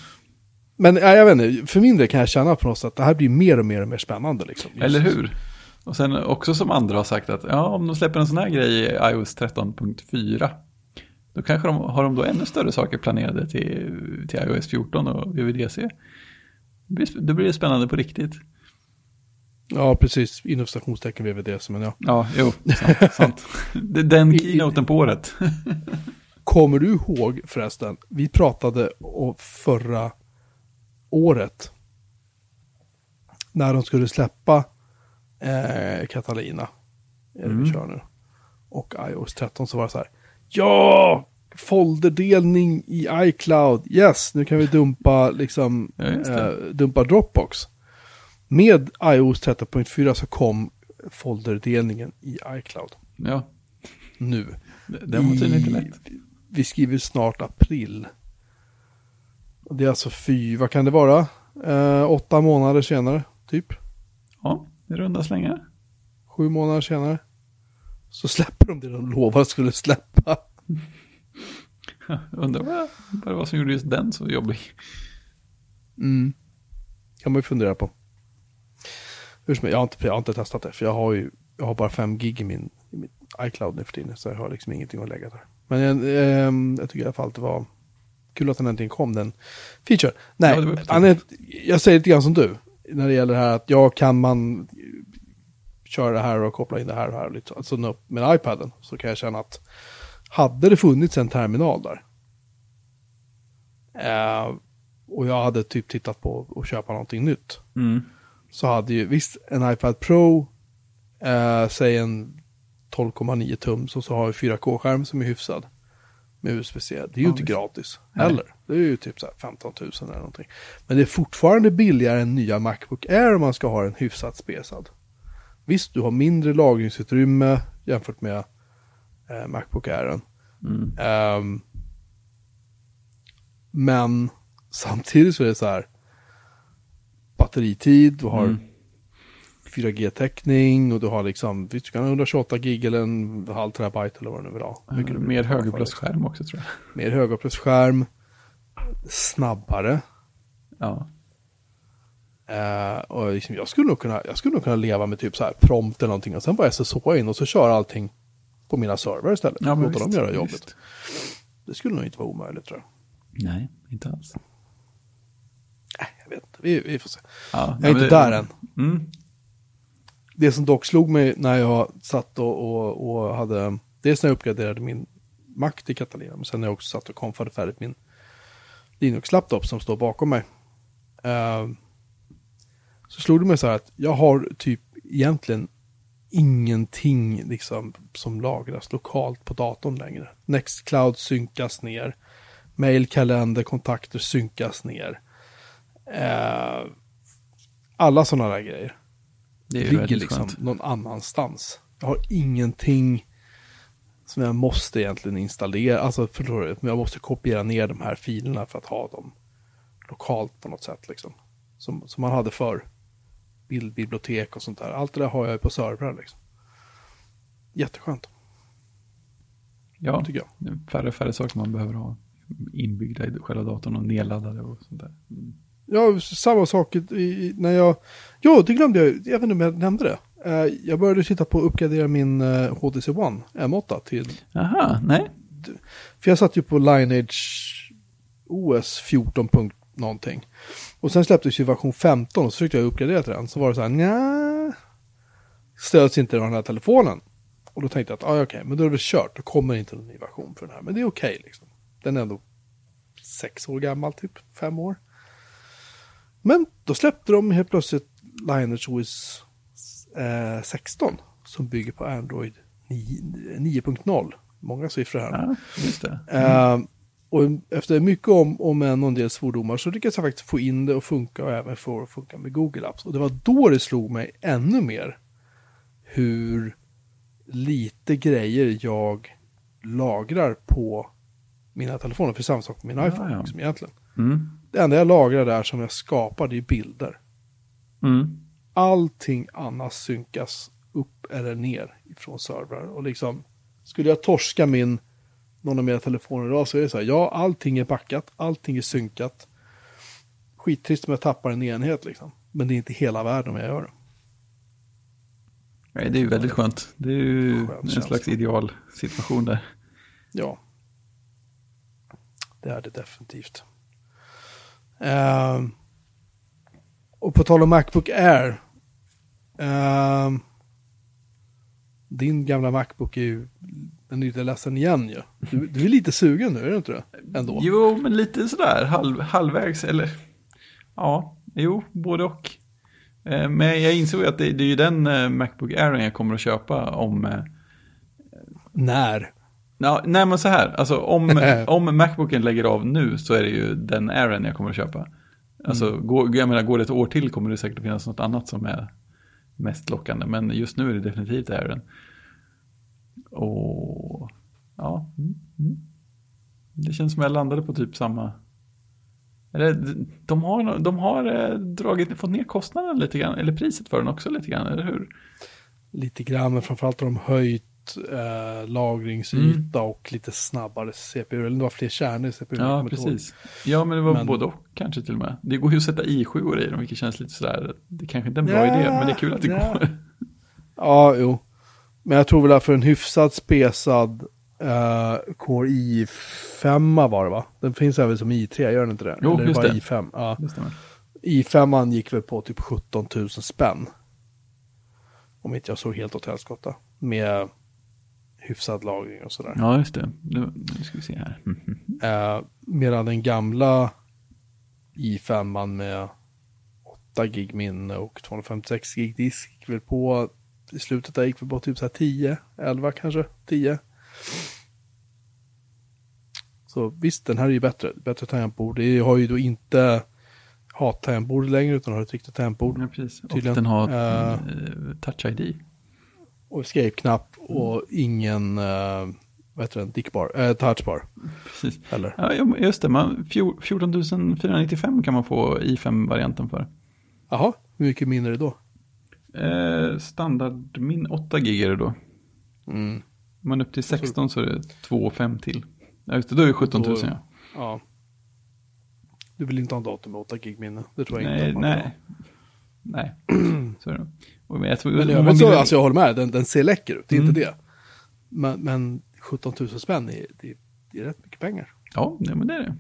Men ja, jag vet inte, för min del kan jag känna på något sätt att det här blir mer och mer och mer spännande liksom. Just-
Eller hur? Och sen också som andra har sagt att ja, om de släpper en sån här grej i iOS 13.4 då kanske de har de då ännu större saker planerade till, till iOS 14 och VVDC. Det blir, det blir spännande på riktigt.
Ja, precis. Inom stationstecken VVDC, men ja.
Ja, jo, sant. sant. Den keynoten på året.
Kommer du ihåg förresten, vi pratade om förra året när de skulle släppa eh, Catalina, är det vi
Mm.
kör nu, och iOS 13 så var det så här, ja, folderdelning i iCloud, yes, nu kan vi dumpa liksom,
Ja,
eh, dumpa Dropbox. Med iOS 13.4 så kom folderdelningen i iCloud
Ja,
nu.
det, det var tydligen inte lätt.
Vi skriver snart april. Det är alltså fy, vad kan det vara? Eh, åtta månader senare, typ.
Ja, i runda slängar.
Sju månader senare. Så släpper de det de lovade skulle släppa.
Undrar vad, vad det var som gjorde just den så jobbig.
Mm. Kan man ju fundera på. Hur som jag har inte, jag har inte testat det, för jag har ju jag har bara fem gig i min, i min iCloud nu för tiden, så jag har liksom ingenting att lägga där. Men eh, jag tycker i alla fall att det var kul att den äntligen kom, den feature. Nej,
Ja, tiden.
Anette, jag säger lite grann som du, när det gäller det här att ja, kan man köra det här och koppla in det här och här, och alltså upp med iPaden, så kan jag känna att hade det funnits en terminal där, eh, och jag hade typ tittat på att köpa någonting nytt,
Mm.
Så hade ju visst en iPad Pro, eh, säg en 12,9 tum, så, så har vi 4K-skärm som är hyfsad. Med USB-C. Det är ju
Ja,
inte
visst.
gratis
Nej.
heller. Det är ju typ så här 15 000 eller någonting. Men det är fortfarande billigare än nya Macbook Air om man ska ha en hyfsat spesad. Visst, du har mindre lagringsutrymme jämfört med eh, Macbook Airen.
Mm.
Ehm, men samtidigt så är det så här batteritid, du har
Mm.
4G-täckning och du har liksom, du kan ha 128 gig eller en halv terabyte eller vad det nu vill ha. Vill
Mer högupplösskärm också tror jag.
Mer högupplösskärm, snabbare.
Ja.
Eh, och liksom, jag, skulle nog kunna, jag skulle nog kunna leva med typ så här prompt eller någonting och sen bara SSH in och så kör allting på mina servrar istället.
Ja,
Låta dem göra jobbet.
visst.
Det skulle nog inte vara omöjligt tror jag.
Nej, inte alls.
Jag vet inte. Vi, vi får se.
Ja,
Jag är inte där än.
Mm.
Det som dock slog mig när jag satt och, och, och hade, dels när jag uppgraderade min Mac till Catalina, men sen när jag också satt och konfade färdigt min Linux-laptop som står bakom mig. Eh, så slog det mig så här att jag har typ egentligen ingenting liksom som lagras lokalt på datorn längre. Nextcloud synkas ner. Mail, kalender, kontakter synkas ner. Eh, alla sådana där grejer
Det
ligger liksom
skönt.
någon annanstans. Jag har ingenting som jag måste egentligen installera, alltså förstår du, men jag måste kopiera ner de här filerna för att ha dem lokalt på något sätt liksom. Som, som man hade för bildbibliotek och sånt där. Allt det där har jag på servrar liksom. Jätteskönt,
Ja,
tycker jag.
färre och färre saker man behöver ha inbyggda i själva datorn och nedladdade och sånt där. Mm.
Ja, samma sak i, när jag... Jo, det glömde jag. Jag vet inte om jag nämnde det. Eh, jag började titta på att uppgradera min eh, HTC One M8 till
Aha, nej.
För jag satt ju på Lineage OS 14. punkt någonting. Och sen släpptes ju version 15 och så försökte jag uppgradera till den. Så var det så här, nja, stöds inte den här telefonen. Och då tänkte jag att, ah, okej, men då är det kört. Då kommer inte någon ny version för den här. Men det är okej liksom. Den är ändå sex år gammal, typ fem år. Men då släppte de helt plötsligt Lineage OS eh, 16. Som bygger på Android 9 9.0. Många siffror här.
Ja.
Eh, och efter mycket om, om en och en del svordomar så lyckades jag faktiskt få in det och funka och även få det att funka med Google Apps. Och det var då det slog mig ännu mer hur lite grejer jag lagrar på mina telefoner. För samma sak med min
Ja,
iPhone
ja.
Liksom, egentligen.
Mm.
Det enda jag lagrar där som jag skapar det är bilder.
Mm.
Allting annat synkas upp eller ner från servrar. Och liksom, skulle jag torska min, någon av mina telefoner idag så är det så här, ja, allting är backat, allting är synkat. Skittrist om jag tappar en enhet liksom. Men det är inte hela världen om jag gör det.
Nej, det är ju väldigt skönt. Det är ju
Skönt
en
känsla.
slags ideal situation där.
Ja. Det är det definitivt. Ehm, och på tal om Macbook Air. ehm, din gamla Macbook är ju, den är lite ledsen igen ju. Du, du är lite sugen nu, är du inte det? Ändå.
Jo, men lite sådär halv, halvvägs eller ja, jo, både och. Eh, Men jag insåg att det, det är ju den eh, Macbook Air jag kommer att köpa om eh,
När?
Ja, nej men så här, alltså om, om Macbooken lägger av nu så är det ju den Airen jag kommer att köpa. Alltså, går, jag menar, går det ett år till kommer det säkert finnas något annat som är mest lockande. Men just nu är det definitivt Airen. Och ja, mm, mm. det känns som jag landade på typ samma. Eller de har, de har eh, dragit, fått ner kostnaden lite grann, eller priset för den också lite grann, eller hur?
Lite grann, men framförallt har de höjt eh, lagringsyta och lite snabbare CPU. Eller det var fler kärnor i CPU.
Ja,
ihåg.
precis. Ja, men det var
Men-
både och kanske till och med. Det går ju att sätta i7 i dem, vilket känns lite sådär. Det kanske inte är en bra
Ja,
idé, men det är kul att det
ja.
går.
Ja, jo. Men jag tror väl att för en hyfsat spesad uh, Core i5 var det va? Den finns även som i3, gör den inte det?
Jo,
Eller
just det.
i5? Ja.
Det stämmer.
i5 gick väl på typ 17 000 spänn. Om inte jag såg helt åt helskotta. Med hyfsad lagring och sådär.
Ja, just det. Nu, nu ska vi se här. Mhm.
Eh, medan den gamla i5 med 8 gig minne och 256 gig disk gick väl på i slutet där gick vi på typ så här 10, 11 kanske, 10. Så visst, den här är ju bättre, bättre tangentbord. Det har ju då inte hat-tangentbord längre utan har ett riktigt tangentbord.
Ja, precis. Och
Tydligen.
den har
Eh.
eh, Touch ID.
Och escape-knapp och ingen, uh, vad heter den, dickbar, eh, touchbar
Precis.
heller.
Ja, just det. Man, fjor- 14 495 kan man få i5-varianten för.
Jaha, hur mycket minne är det då?
Eh, standard, min 8 gig är det då.
Mm.
Om man är upp till 16 så är det 2 5 till. Ja, just det. Då är det 17 000 ja.
Ja. Du vill inte ha en dator med 8 gig minne? Det tror jag inte
Nej,
ha.
nej. Nej, så är det. Och jag tror,
Men jag,
vill-
alltså jag håller med, den, den ser läcker ut, det är
Mm.
inte det. Men, men 17 000 spänn, är, det, det är rätt mycket pengar.
Ja, nej, men det är det.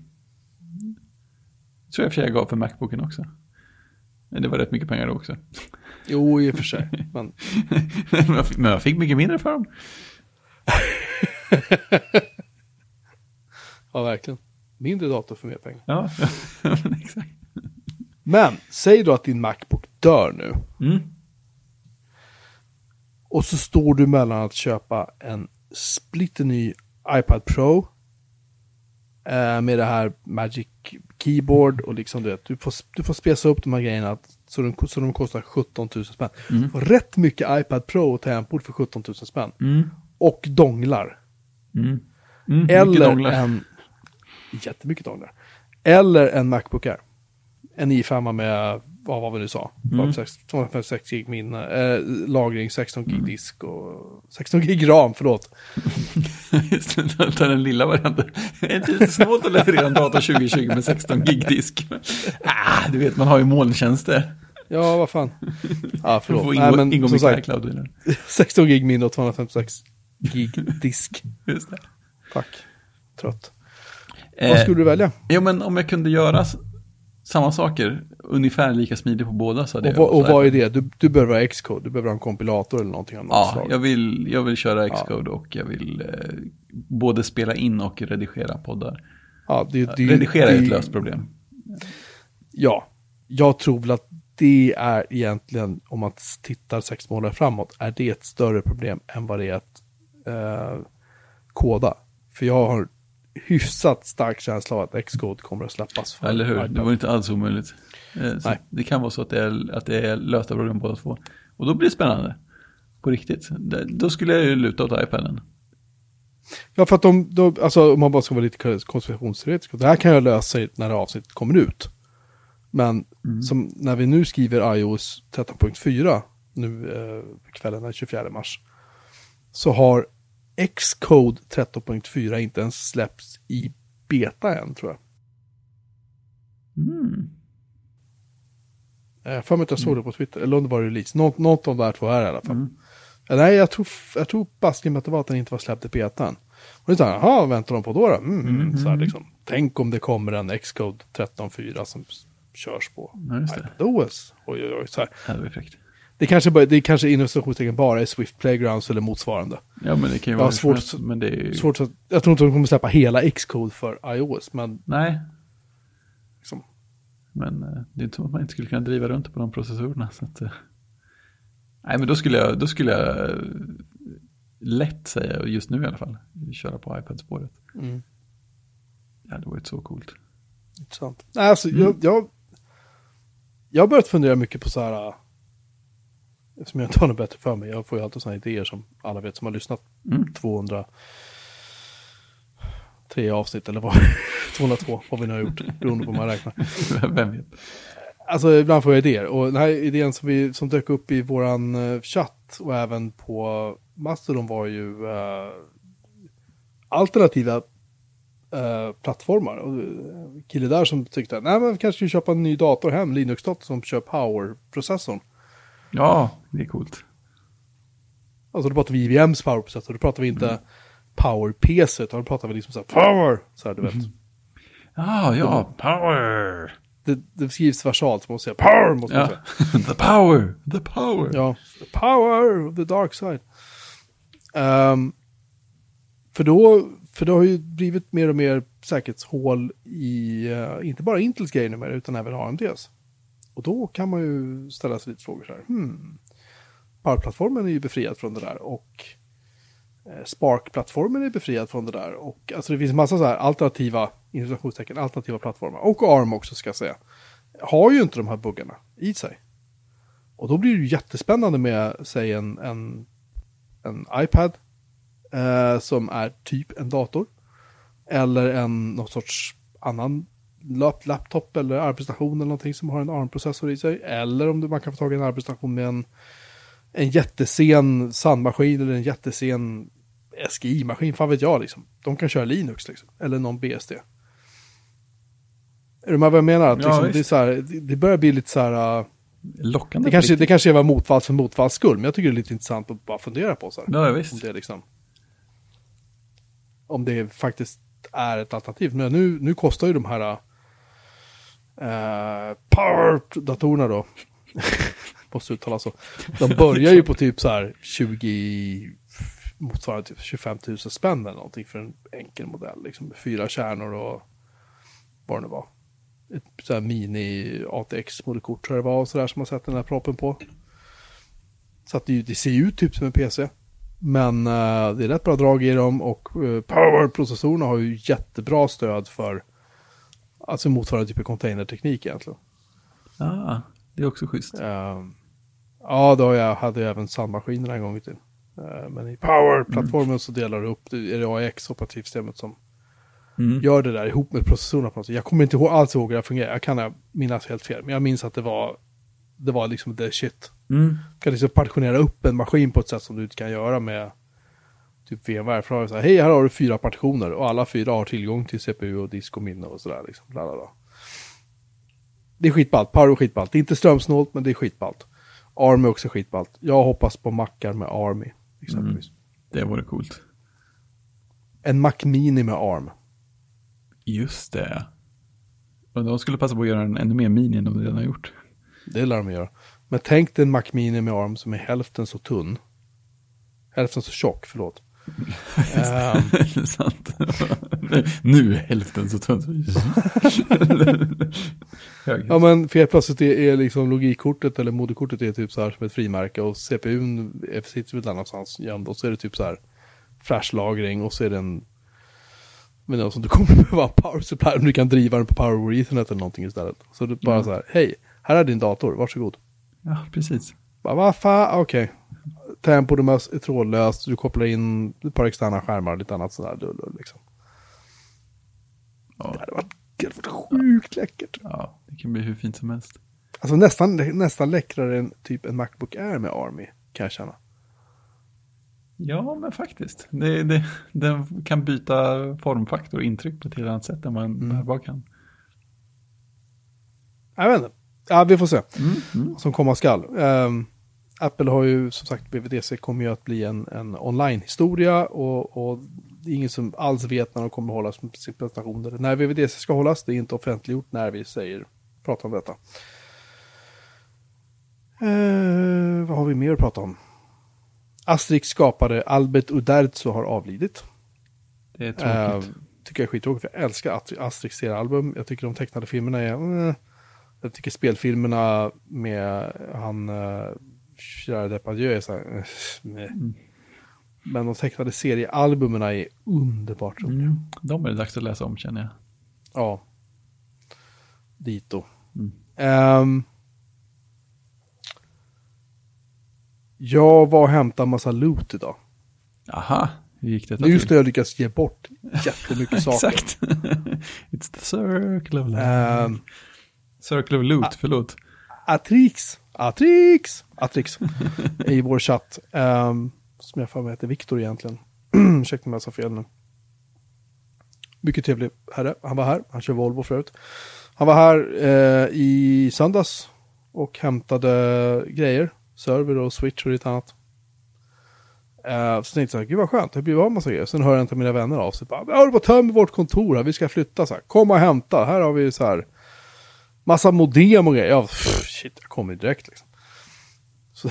tror jag för jag gav för Macbooken också. Men det var rätt mycket pengar då också.
Jo, i och för sig. Men
men jag fick- jag mycket mindre för dem.
ja, verkligen. Mindre dator för mer pengar.
Ja, men exakt.
Men, säg då att din Macbook dör nu.
Mm.
Och så står du mellan att köpa en splitterny iPad Pro. Eh, med det här Magic Keyboard och liksom du vet, du får, du får spesa upp de här grejerna så de, så de kostar 17 000 spänn. Du får rätt mycket iPad Pro och tangentbord för 17 000 spänn.
Mm.
Och donglar.
Mm. Mm.
Eller
donglar.
en... Jättemycket donglar. Eller en Macbook Air. En i5 med, vad var vi nu sa?
Mm.
256 256 gig minne, eh, lagring, 16
Mm.
gig disk och 16 gig ram, förlåt.
Just det, ta den lilla varianten. Det är lite snålt att leverera en dator 2020 med 16 gig disk. Ah, du vet, man har ju molntjänster.
Ja, vad fan. Ja,
Du
förlåt.
får
Nej,
ingå,
men
ingå
sagt,
den.
16 gig minne och 256 gig disk.
Just det.
Tack. Trött.
Eh,
Vad skulle du välja?
Jo, men om jag kunde göra samma saker, ungefär lika smidigt på båda så
Och, och vad är det? Du, du behöver ha Xcode, du behöver ha en kompilator eller någonting något
Ja,
slag.
jag vill, jag vill köra Xcode och jag vill eh, både spela in och redigera poddar.
Ja, det, det,
redigera är
det-
ett löst problem.
Ja, jag tror väl att det är egentligen, om man tittar sex månader framåt, är det ett större problem än vad det är att eh, koda. För jag har hyfsat stark känsla av att Xcode kommer att släppas. för
Eller hur?
iPad.
Det var inte alls omöjligt. Eh, så
Nej.
Det kan vara så att det, är, att det är lösta problem båda två. Och då blir det spännande. På riktigt. Då skulle jag ju luta åt iPaden.
Ja, för att de, de, alltså om man bara ska vara lite konspirationsteoretisk, det här kan jag lösa när det avsnittet kommer ut. Men som när vi nu skriver iOS 13.4, nu eh, kvällen den 24 mars, så har Xcode 13.4 inte ens släppts i beta än, tror jag.
Mm.
Jag för mig att jag såg det på Twitter, eller om det var release. Något, något av de där två är i alla fall.
Mm.
Eh, Nej, jag tror, jag tror baske att det var att den inte var släppt i betan. Och det är så här, jaha, väntar de på då? då? Mm, så här, liksom. Tänk om det kommer en Xcode 13.4 som körs på
det.
iPadOS. Oj, oj, oj, så här.
Det fräckt.
Det kanske, bara, det kanske inom citationstecken bara är Swift Playgrounds eller motsvarande.
Ja, men det kan ju
Ja,
vara
svårt-
svårt. Men det är ju...
Svårt att, jag tror inte de kommer släppa hela Xcode för iOS, men
Nej,
liksom,
men eh, det är inte som att man inte skulle kunna driva runt på de processorerna. Så att, eh, nej, men då skulle jag, då skulle jag eh, lätt säga, just nu i alla fall, köra på iPad-spåret.
mm,
Det hade varit så coolt.
intressant. Alltså, jag, jag, jag har börjat fundera mycket på så här, eftersom jag inte har något bättre för mig, jag får ju alltid sådana idéer som alla vet som har lyssnat
Mm.
200 tre avsnitt eller vad 202 vad vi nu har gjort beroende på hur man räknar.
Vem vet?
Alltså ibland får jag idéer och den här idén som, vi, som dök upp i våran eh, chatt och även på Mastodon var ju eh, alternativa eh, plattformar. Och kille där som tyckte, nej men vi kanske skulle köpa en ny dator hem, Linux-dator som kör Power-processorn.
Ja, det är coolt.
Alltså då pratar vi IBMs Power-processor, då pratar vi inte Power-PC, utan då pratar vi liksom så här Power, så här du vet.
Ja, ja, power.
Det, det skrivs versalt, så man måste säga Power, måste man
Ja.
säga.
the power, the power.
Ja, the power of the dark side. Ehm, för, då, för det har ju blivit mer och mer säkerhetshål i, eh, inte bara Intels grejer numera, utan även AMDs. Och då kan man ju ställa sig lite frågor så här. Hmm, Power-plattformen är ju befriad från det där och eh, Spark-plattformen är befriad från det där. Och alltså det finns en massa så här alternativa, inflationstecken, alternativa plattformar. Och ARM också ska jag säga. Har ju inte de här buggarna i sig. Och då blir det ju jättespännande med, säg en, en, en iPad eh, som är typ en dator. Eller en någon sorts annan lap, laptop eller arbetsstation eller någonting som har en ARM-processor i sig. Eller om du, man kan få tag i en arbetsstation med en, en jättesen sandmaskin eller en jättesen SGI-maskin, fan vet jag liksom. De kan köra Linux liksom, eller någon BSD. Är du med vad jag menar? Att liksom, det, är så här, det, det börjar bli lite så här... uh,
Lockande.
det kanske, det kanske var motfalls för motfalls skull, men jag tycker det är lite intressant att bara fundera på så här.
Ja,
Om
visst.
det är liksom, om det faktiskt är ett alternativ. Men nu, nu kostar ju de här Eh, power-datorerna då. Måste uttala så. De börjar ju på typ så här 20, motsvarande typ 25 000 spänn eller någonting för en enkel modell. Liksom fyra kärnor och vad det nu var. Ett så här mini ATX-moderkort tror jag det var och sådär som man sätter den här proppen på. Så att det, det ser ju ut typ som en PC. Men uh, det är rätt bra drag i dem och uh, Power-processorerna har ju jättebra stöd för alltså motsvarande typ av containerteknik egentligen.
Ah, det är också schysst.
Uh, ja, då jag, hade jag även sandmaskinerna en gång i tiden. Uh, men i Power-plattformen mm. så delar du upp, det är det AX operativsystemet som mm. gör det där ihop med processorerna på något sätt. Jag kommer inte ihåg, alls ihåg hur det fungerar, jag kan minnas helt fel, men jag minns att det var, det var liksom the shit. Mm. Du kan liksom partitionera upp en maskin på ett sätt som du inte kan göra med typ VMware. För då har du så här, hej här har du fyra partitioner och alla fyra har tillgång till CPU och disk och minne och sådär. Liksom, Det är skitballt, Power är skitballt. Det är inte strömsnålt men det är skitballt. ARM är också skitballt. Jag hoppas på mackar med ARMI. Exempelvis. Mm.
Det vore coolt.
En Mac Mini med ARM.
Just det. Och de skulle passa på att göra en ännu mer mini än de redan har gjort.
Det lär de göra. Men tänk dig en Mac Mini med ARM som är hälften så tunn. Hälften så tjock, förlåt.
um, sant. nu är hälften så tunn.
ja men för helt plötsligt är, är liksom logikkortet eller moderkortet är typ så här som ett frimärke och CPUn är, sitter väl annanstans gömd och så är det typ så här flashlagring och så är det en men alltså du kommer behöva en power supply om du kan driva den på power over ethernet eller någonting istället. Så det är bara mm. så här, hej, här är din dator, varsågod.
Ja, precis.
Vad fan, okej. Okay. Tempo är trådlöst, du kopplar in ett par externa skärmar och lite annat sådär. Liksom. Ja. Det hade varit, det hade varit sjukt läckert.
Ja, det kan bli hur fint som helst.
Alltså nästan, nästan läckrare än typ en Macbook Air med Army, kan jag känna.
Ja, men faktiskt. Det, det, den kan byta formfaktor och intryck på ett helt annat sätt än vad en mm. bärbar kan.
Jag vet inte. Ja, vi får se. Mm, mm. Som komma skall. Um, Apple har ju som sagt, BVDC kommer ju att bli en, en online-historia och, och det är ingen som alls vet när de kommer att hålla sina presentationer. När VVDC ska hållas, det är inte offentliggjort när vi säger, pratar om detta. Uh, vad har vi mer att prata om? Asterix skapare Albert Uderzo har avlidit.
Det är tråkigt. Uh,
tycker jag är skittråkigt, för jag älskar Asterix serialbum. Jag tycker de tecknade filmerna är... Uh, jag tycker spelfilmerna med han... Gerard Depardieu är så här... Uh, mm. Men de tecknade seriealbumen är underbart roliga. Mm.
De är det dags att läsa om känner jag.
Ja. Dito. Mm. Um, Jag var och hämtade en massa loot idag.
Aha, hur gick det
Nu just när jag lyckats ge bort jättemycket saker.
Exakt. It's the circle of life. Um, circle of loot, förlåt.
Atrix, Atrix, Atrix i vår chatt. Um, som jag för mig heter Viktor egentligen. Ursäkta om jag sa fel nu. Mycket trevlig herre. Han var här, han kör Volvo förut. Han var här eh, i söndags och hämtade grejer server och switch och lite annat. Uh, så tänkte jag, gud vad skönt, det blir av massa grejer. Sen hör en inte mina vänner av sig, bara, jag håller på att tömma vårt kontor här, vi ska flytta så här. Kom och hämta, här har vi så här massa modem och grejer. Ja, pff, shit, jag kommer direkt liksom. Så,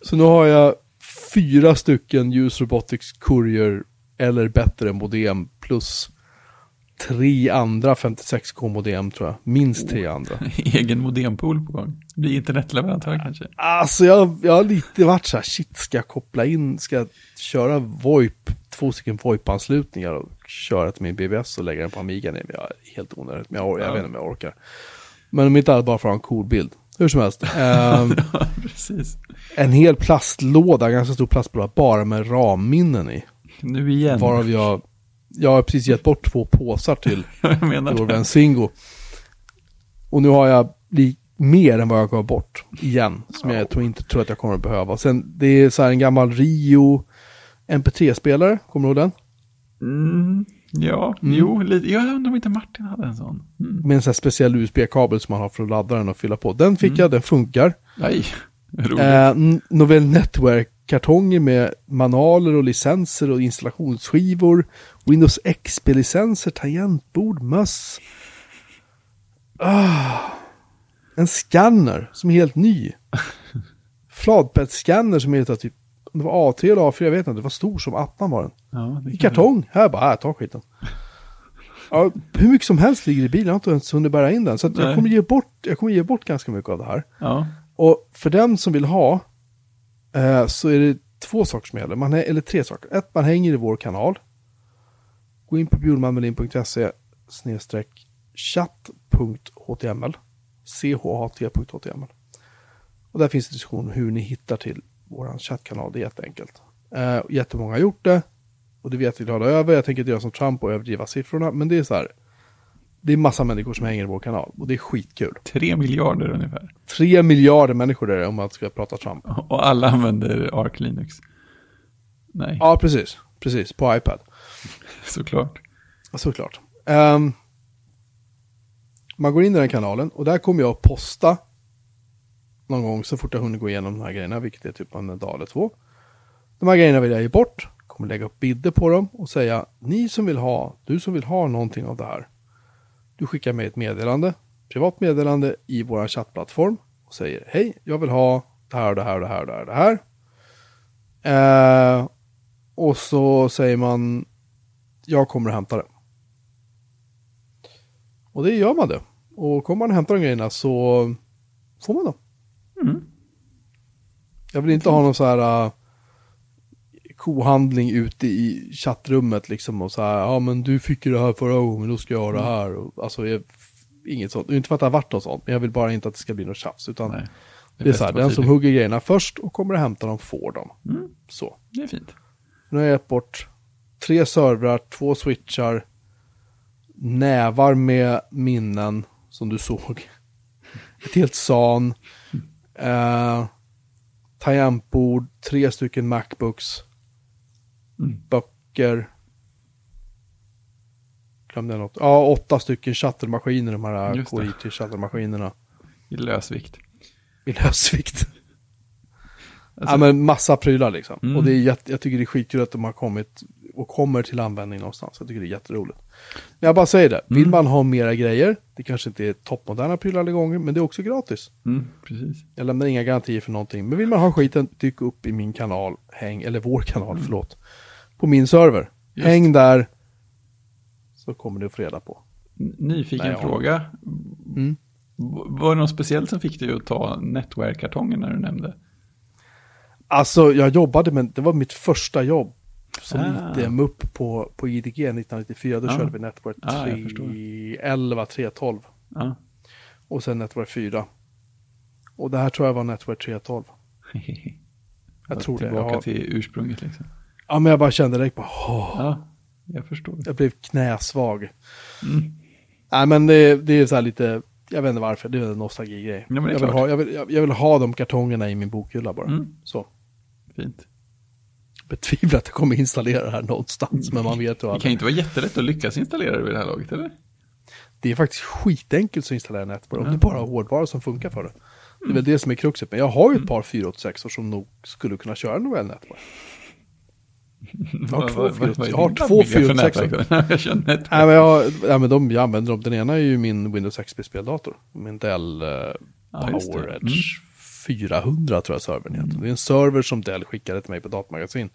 så nu har jag fyra stycken Use Robotics Courier eller bättre modem plus tre andra 56k modem tror jag. Minst tre oh. andra.
Egen modempool på gång. Bli internetleverantör kanske.
Alltså jag, jag har lite varit så här, shit, ska jag koppla in, ska jag köra VoIP, två stycken VoIP-anslutningar och köra till min BBS och lägga den på Amiga? Nej, men jag är helt onödigt, men jag, jag ja. vet inte om jag orkar. Men om inte annat bara för att ha en cool bild. Hur som helst. Um,
Precis.
En hel plastlåda, ganska stor plastlåda, bara med ramminnen i.
Nu igen.
Varav jag jag har precis gett bort två påsar till vår vän Singo. Och nu har jag mer än vad jag gav bort igen. Som jag tror inte tror att jag kommer att behöva. Sen det är så här en gammal Rio MP3-spelare, kommer du ihåg den?
Mm, ja, mm. jo, lite. jag undrar om inte Martin hade en sån.
Mm. Med en sån här speciell USB-kabel som man har för att ladda den och fylla på. Den fick mm. jag, den funkar.
Nej,
roligt. Eh, Novell Network kartonger med manualer och licenser och installationsskivor. Windows XP-licenser, tangentbord, möss. Ah, en scanner som är helt ny. Flatbed-scanner som heter typ, om det var A3 eller A4, jag vet inte, det var stor som attan var den.
Ja,
I kartong, här bara, äh, ta skiten. Ja, hur mycket som helst ligger i bilen, jag har inte ens hunnit bära in den. Så jag, kommer ge bort, jag kommer ge bort ganska mycket av det här.
Ja,
Och för den som vill ha eh, så är det två saker som gäller. Man, eller tre saker. Ett, man hänger i vår kanal. Gå in på bjurmanmelin.se snedstreck chatt.html chat.html Och där finns diskussion om hur ni hittar till vår chattkanal. Det är jätteenkelt. Eh, jättemånga har gjort det. Och det vet vi glada över. Jag tänker inte göra som Trump och överdriva siffrorna. Men det är så här. Det är massa människor som hänger i vår kanal. Och det är skitkul.
tre miljarder ungefär.
Tre miljarder människor är det om man ska prata Trump.
Och alla använder Arc Linux. Nej,
Ja, precis. Precis, på iPad.
såklart.
Såklart. Ehm, man går in i den kanalen och där kommer jag att posta någon gång så fort jag hunnit gå igenom de här grejerna, vilket är typ en dag eller två. De här grejerna vill jag ge bort, kommer lägga upp bilder på dem och säga ni som vill ha, du som vill ha någonting av det här. Du skickar mig ett meddelande, privat meddelande i vår chattplattform och säger hej, jag vill ha det här och det här och det här och det här. Och det här. Eh, och så säger man jag kommer att hämta det. Och det gör man det. Och kommer man och hämtar de grejerna så får man dem.
Mm.
Jag vill inte ha någon så här uh, kohandling ute i chattrummet liksom och så här, ja men du fick ju det här förra gången, då ska jag ha det här. Och, alltså jag, inget sånt, inte för att det har varit något sånt, men jag vill bara inte att det ska bli något tjafs. Utan
Nej.
det är så här,
bäst att vara
den som hugger grejerna först och kommer att hämta dem får dem.
Mm.
Så.
Det är fint.
Nu har jag gett bort tre servrar, två switchar, nävar med minnen som du såg. Ett helt SAN, eh, tangentbord, tre stycken Macbooks,
Mm.
böcker. Glömde jag något? Ja, åtta stycken chattermaskiner, de här
Just det.
Core IT chattermaskinerna
I lösvikt.
i lösvikt.
Alltså,
ja, men massa prylar liksom.
Mm.
Och det är jätte, jag tycker det är skitkul att de har kommit och kommer till användning någonstans. Jag tycker det är jätteroligt. Men jag bara säger det, vill
Mm.
man ha mera grejer, det kanske inte är toppmoderna prylar alla gånger, men det är också gratis.
mm, precis.
Jag lämnar inga garantier för någonting. Men vill man ha skiten, dyk upp i min kanal, häng, eller vår kanal, förlåt. På min server.
Just.
Häng där, så kommer du få reda på.
Nyfiken
Nej,
fråga.
Mm.
Var det något speciellt som fick dig att ta Netware-kartongen när du nämnde?
Alltså, jag jobbade med, det var mitt första jobb som
Ah.
IT-MUP på, på IDG 1994. Då
Ah.
körde vi Network
Ah, jag förstår.
311, 312
Ja.
och sen Network 4. Och det här tror jag var Network 312. Jag tror det.
Tillbaka
Ja.
till ursprunget liksom.
Ja, men jag bara kände direkt bara, åh,
Ja, jag förstår.
jag blev knäsvag.
Mm.
Nej, men det, det är så här lite, jag vet inte varför, det är en nostalgigrej.
Ja, är
jag, vill ha, jag, vill, jag, jag vill ha de kartongerna i min bokhylla bara.
Mm.
Så.
Fint.
Betvivlar att jag kommer installera det här någonstans, men man vet ju
Det kan
aldrig.
inte vara jättelätt att lyckas installera det vid det här laget, eller?
Det är faktiskt skitenkelt att installera Netboard om det bara har hårdvara som funkar för det. Det är väl det som är kruxet. Men jag har ju ett par 486 som nog skulle kunna köra Novell Netboard. Jag har två
Vad- vad-
486.
vad är
Jag har två
familj för
486.
nätverk då? Jag.
Nej, men jag, nej, men de, jag använder dem. Den ena är ju min Windows XP-speldator. Min Dell eh,
Ja.
Power
Mm.
Edge 400 tror jag servern heter. Det är en server som Dell skickade till mig på datamagasin.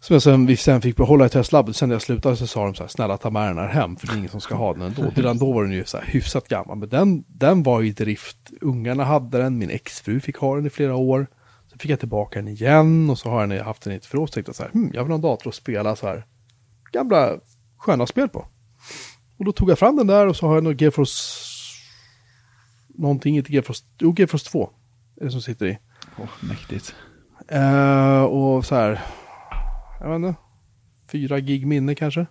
Som jag sen, vi sen fick behålla i testlabbet. Sen när jag slutade så sa de så här, snälla ta med den här hem, för det är ingen som ska ha den ändå. Redan då var den ju så här hyfsat gammal, men den, den var i drift. Ungarna hade den, min exfru fick ha den i flera år. Fick jag tillbaka den igen och så har jag haft den i ett förråd. Så tänkte så här, hm, jag vill ha en dator att spela så här gamla sköna spel på. Och då tog jag fram den där och så har jag något GeForce... Någonting, inte GeForce... Jo, GeForce 2. Är det som sitter i.
Åh, mäktigt.
Eh, och så här... Jag vet inte. Fyra gig minne kanske.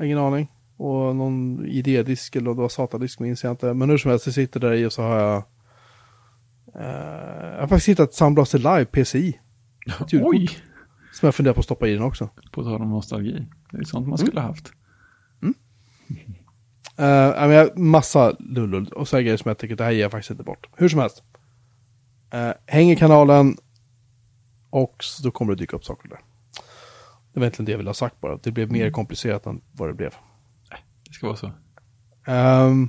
Ingen aning. Och någon ID-disk eller det var SATA-disk minns jag inte. Men hur som helst, det sitter där i och så har jag... Eh, jag har faktiskt hittat Soundblaster Live PCI.
Oj!
Som jag funderar på att stoppa i den också.
På tal om nostalgi. Det är sånt man
Mm.
skulle ha haft.
Uh, men jag, massa lullull och så här grejer som jag tycker det här ger jag faktiskt inte bort. Hur som helst. Uh, häng i kanalen, Och så, då kommer det dyka upp saker där. Det var egentligen det jag ville ha sagt bara. Det blev mer
Mm.
komplicerat än vad det blev.
Det ska vara så.
Um,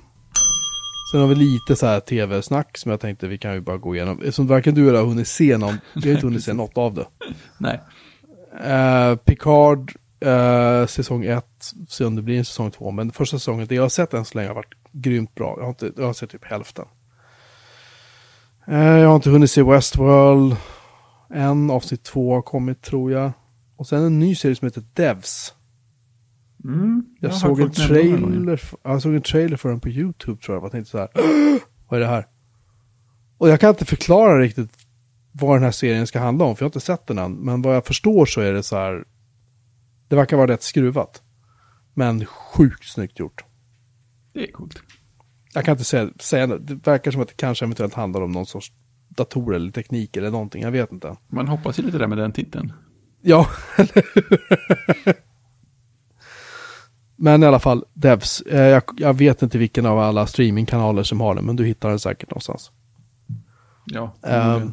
sen har vi lite så här tv-snack som jag tänkte vi kan ju bara gå igenom. Som varken du eller jag har hunnit se någon. Vi har inte hunnit se något av det.
Nej.
Uh, Picard, uh, säsong 1, se om det blir en säsong 2. Men första säsongen, det jag har sett än så länge har varit grymt bra. Jag har, inte, jag har sett typ hälften. Uh, jag har inte hunnit se Westworld. En, avsnitt två har kommit tror jag. Och sen en ny serie som heter Devs.
Mm,
Jag,
har
såg en trailer, jag såg en trailer för den på YouTube tror jag. Jag tänkte så här, vad är det här? Och jag kan inte förklara riktigt vad den här serien ska handla om, för jag har inte sett den än. Men vad jag förstår så är det så här, det verkar vara rätt skruvat. Men sjukt snyggt gjort.
Det är coolt.
Jag kan inte säga, säga det. det verkar som att det kanske eventuellt handlar om någon sorts dator eller teknik eller någonting, jag vet inte.
Man hoppas ju lite där med den titeln.
Ja, eller hur? Men i alla fall, Devs. Eh, Jag, jag vet inte vilken av alla streamingkanaler som har den, men du hittar den säkert någonstans.
Ja.
Ehm,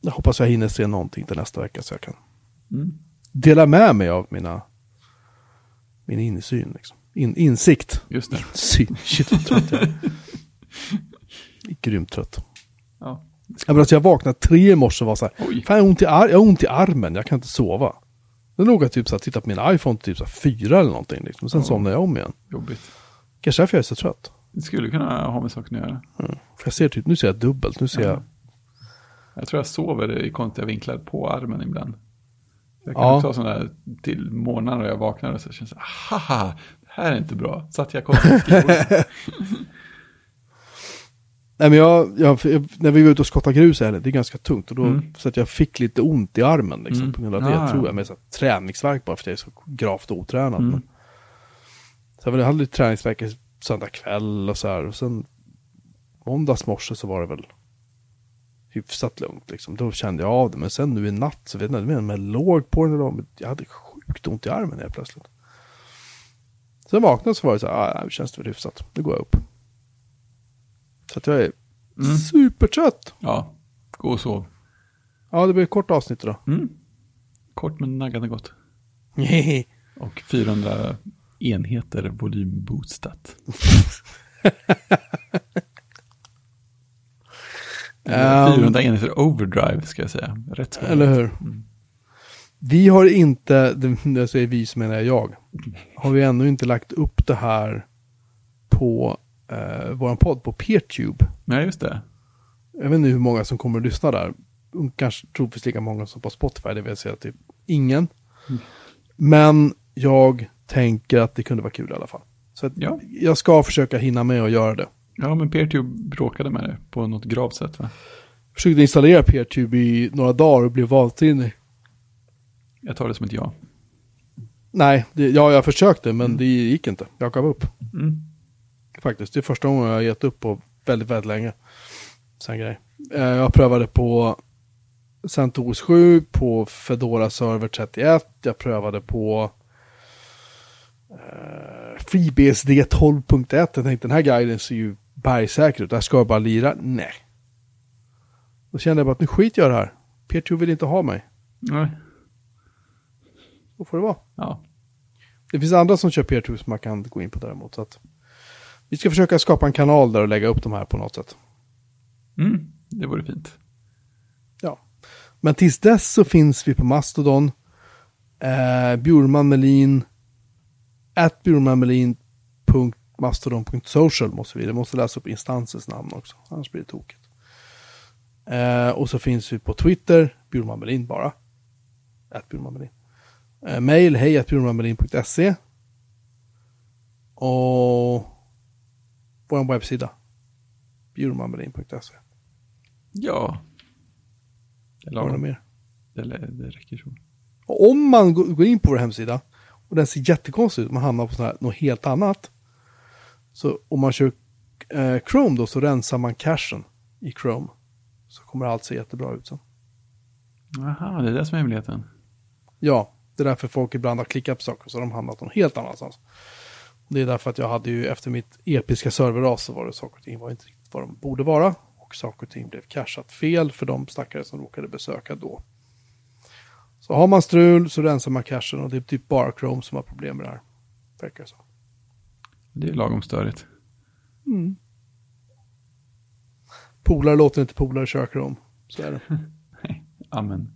jag hoppas jag hinner se någonting till nästa vecka så jag kan
Mm.
dela med mig av mina min insyn. Liksom. In, insikt.
Just det.
Insyn. Shit vad trött jag är. Grymt trött.
Ja.
Jag, alltså, jag vaknade tre i morse och var så här,
Oj.
fan jag har, ont i ar- jag har ont i armen, jag kan inte sova. Då låg jag typ så här, tittade på min iPhone typ så här, fyra eller någonting. Liksom. Och sen
Ja.
somnade jag om igen.
Jobbigt.
Kanske därför jag är så trött.
Det skulle kunna ha med saken att göra.
Mm. För jag ser typ, nu ser jag dubbelt, nu ser
Ja.
jag,
Jag tror jag sover i konstiga vinklar på armen ibland. Jag kan
Ja.
ta sådana där till morgnar och jag vaknar och så känns det, haha, det här är inte bra. Satt jag konstigt i skrivbordet.
Nej men jag, jag, när vi var ute och skottade grus här, det är ganska tungt. Och då,
Mm.
Så att jag fick lite ont i armen liksom,
Mm.
på grund av det.
Ah,
tror
ja.
jag med så träningsvärk bara för att jag är så gravt otränad.
Mm.
Men, så jag hade lite träningsvärk söndag kväll och så här. Och sen måndags morse så var det väl hyfsat lugnt liksom. Då kände jag av det. Men sen nu i natt så vet jag inte om jag låg på den eller om jag hade sjukt ont i armen helt plötsligt. Sen vaknade jag så var det så här, ah, nu känns det väl hyfsat. Nu går jag upp. Så att jag är
Mm.
supertrött.
Ja, gå och sov.
Ja, det blir ett kort avsnitt idag.
Mm. Kort men naggande gott. Och 400 enheter volymboostat.
Ehm.
400 enheter overdrive ska jag säga. Rätt svar.
Eller hur?
Mm.
Vi har inte, när jag säger vi så menar jag jag, har vi ännu inte lagt upp det här på eh, vår podd på Peertube.
Nej, just det.
Jag vet inte hur många som kommer att lyssna där. Mm, Kanske troligtvis lika många som på Spotify, det vill säga typ ingen.
Mm.
Men jag tänker att det kunde vara kul i alla fall. Så
Ja.
jag ska försöka hinna med att göra det.
Ja, men Peertube bråkade med det på något gravt sätt va?
Jag försökte installera Peertube i några dagar och blev vansinnig.
Jag tar det som ett ja.
Nej, det, ja jag försökte men det gick inte. Jag gav upp.
Mm.
Faktiskt, det är första gången jag har gett upp på väldigt, väldigt länge. Sen grej. Eh, Jag prövade på CentOS 7, på Fedora Server 31, jag prövade på eh, FreeBSD 12.1. Jag tänkte den här guiden ser ju bergsäker ut, där ska jag bara lira. Nej. Då kände jag bara att nu skiter jag i det här. Peertube vill inte ha mig.
Nej.
Då får det vara.
Ja.
Det finns andra som kör Peertube som man kan gå in på däremot. Så att vi ska försöka skapa en kanal där och lägga upp de här på något sätt.
Mm. Det vore fint.
Ja. Men tills dess så finns vi på Mastodon. Eh, Bjurman Melin. At bjurmanmelin.mastodon.social måste vi. Det måste läsa upp instansens namn också. Annars blir det tokigt. Eh, och så finns vi på Twitter. Bjurman Melin bara. At Bjurman Melin. Eh, mail hej at bjurmanmelin.se. Och vår webbsida. Bjurmanmelin.se.
Ja. Det,
Har du
la,
mer?
det, det räcker så.
Och om man gå- går in på vår hemsida och den ser jättekonstig ut, man hamnar på här, något helt annat. Så om man kör eh, Chrome då så rensar man cachen i Chrome. Så kommer allt se jättebra ut sen.
Aha, det är det som är hemligheten.
Ja, det är därför folk ibland har klickat på saker så de hamnat någon helt annanstans. Det är därför att jag hade ju efter mitt episka serverras så var det saker och ting var inte riktigt vad de borde vara. Och saker och ting blev cacheat fel för de stackare som råkade besöka då. Så har man strul så rensar man cachen och det är typ bara Chrome som har problem med det här. Verkar det som.
Det är lagom störigt.
Polare låter inte polare köra Chrome. Så är det.
Amen.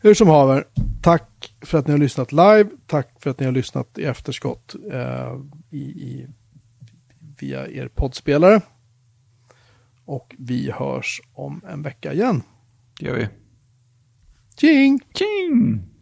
Hur som haver, tack för att ni har lyssnat live. Tack för att ni har lyssnat i efterskott eh, i, i, via er poddspelare. Och vi hörs om en vecka igen.
Det gör vi.
Tjing!
Tjing!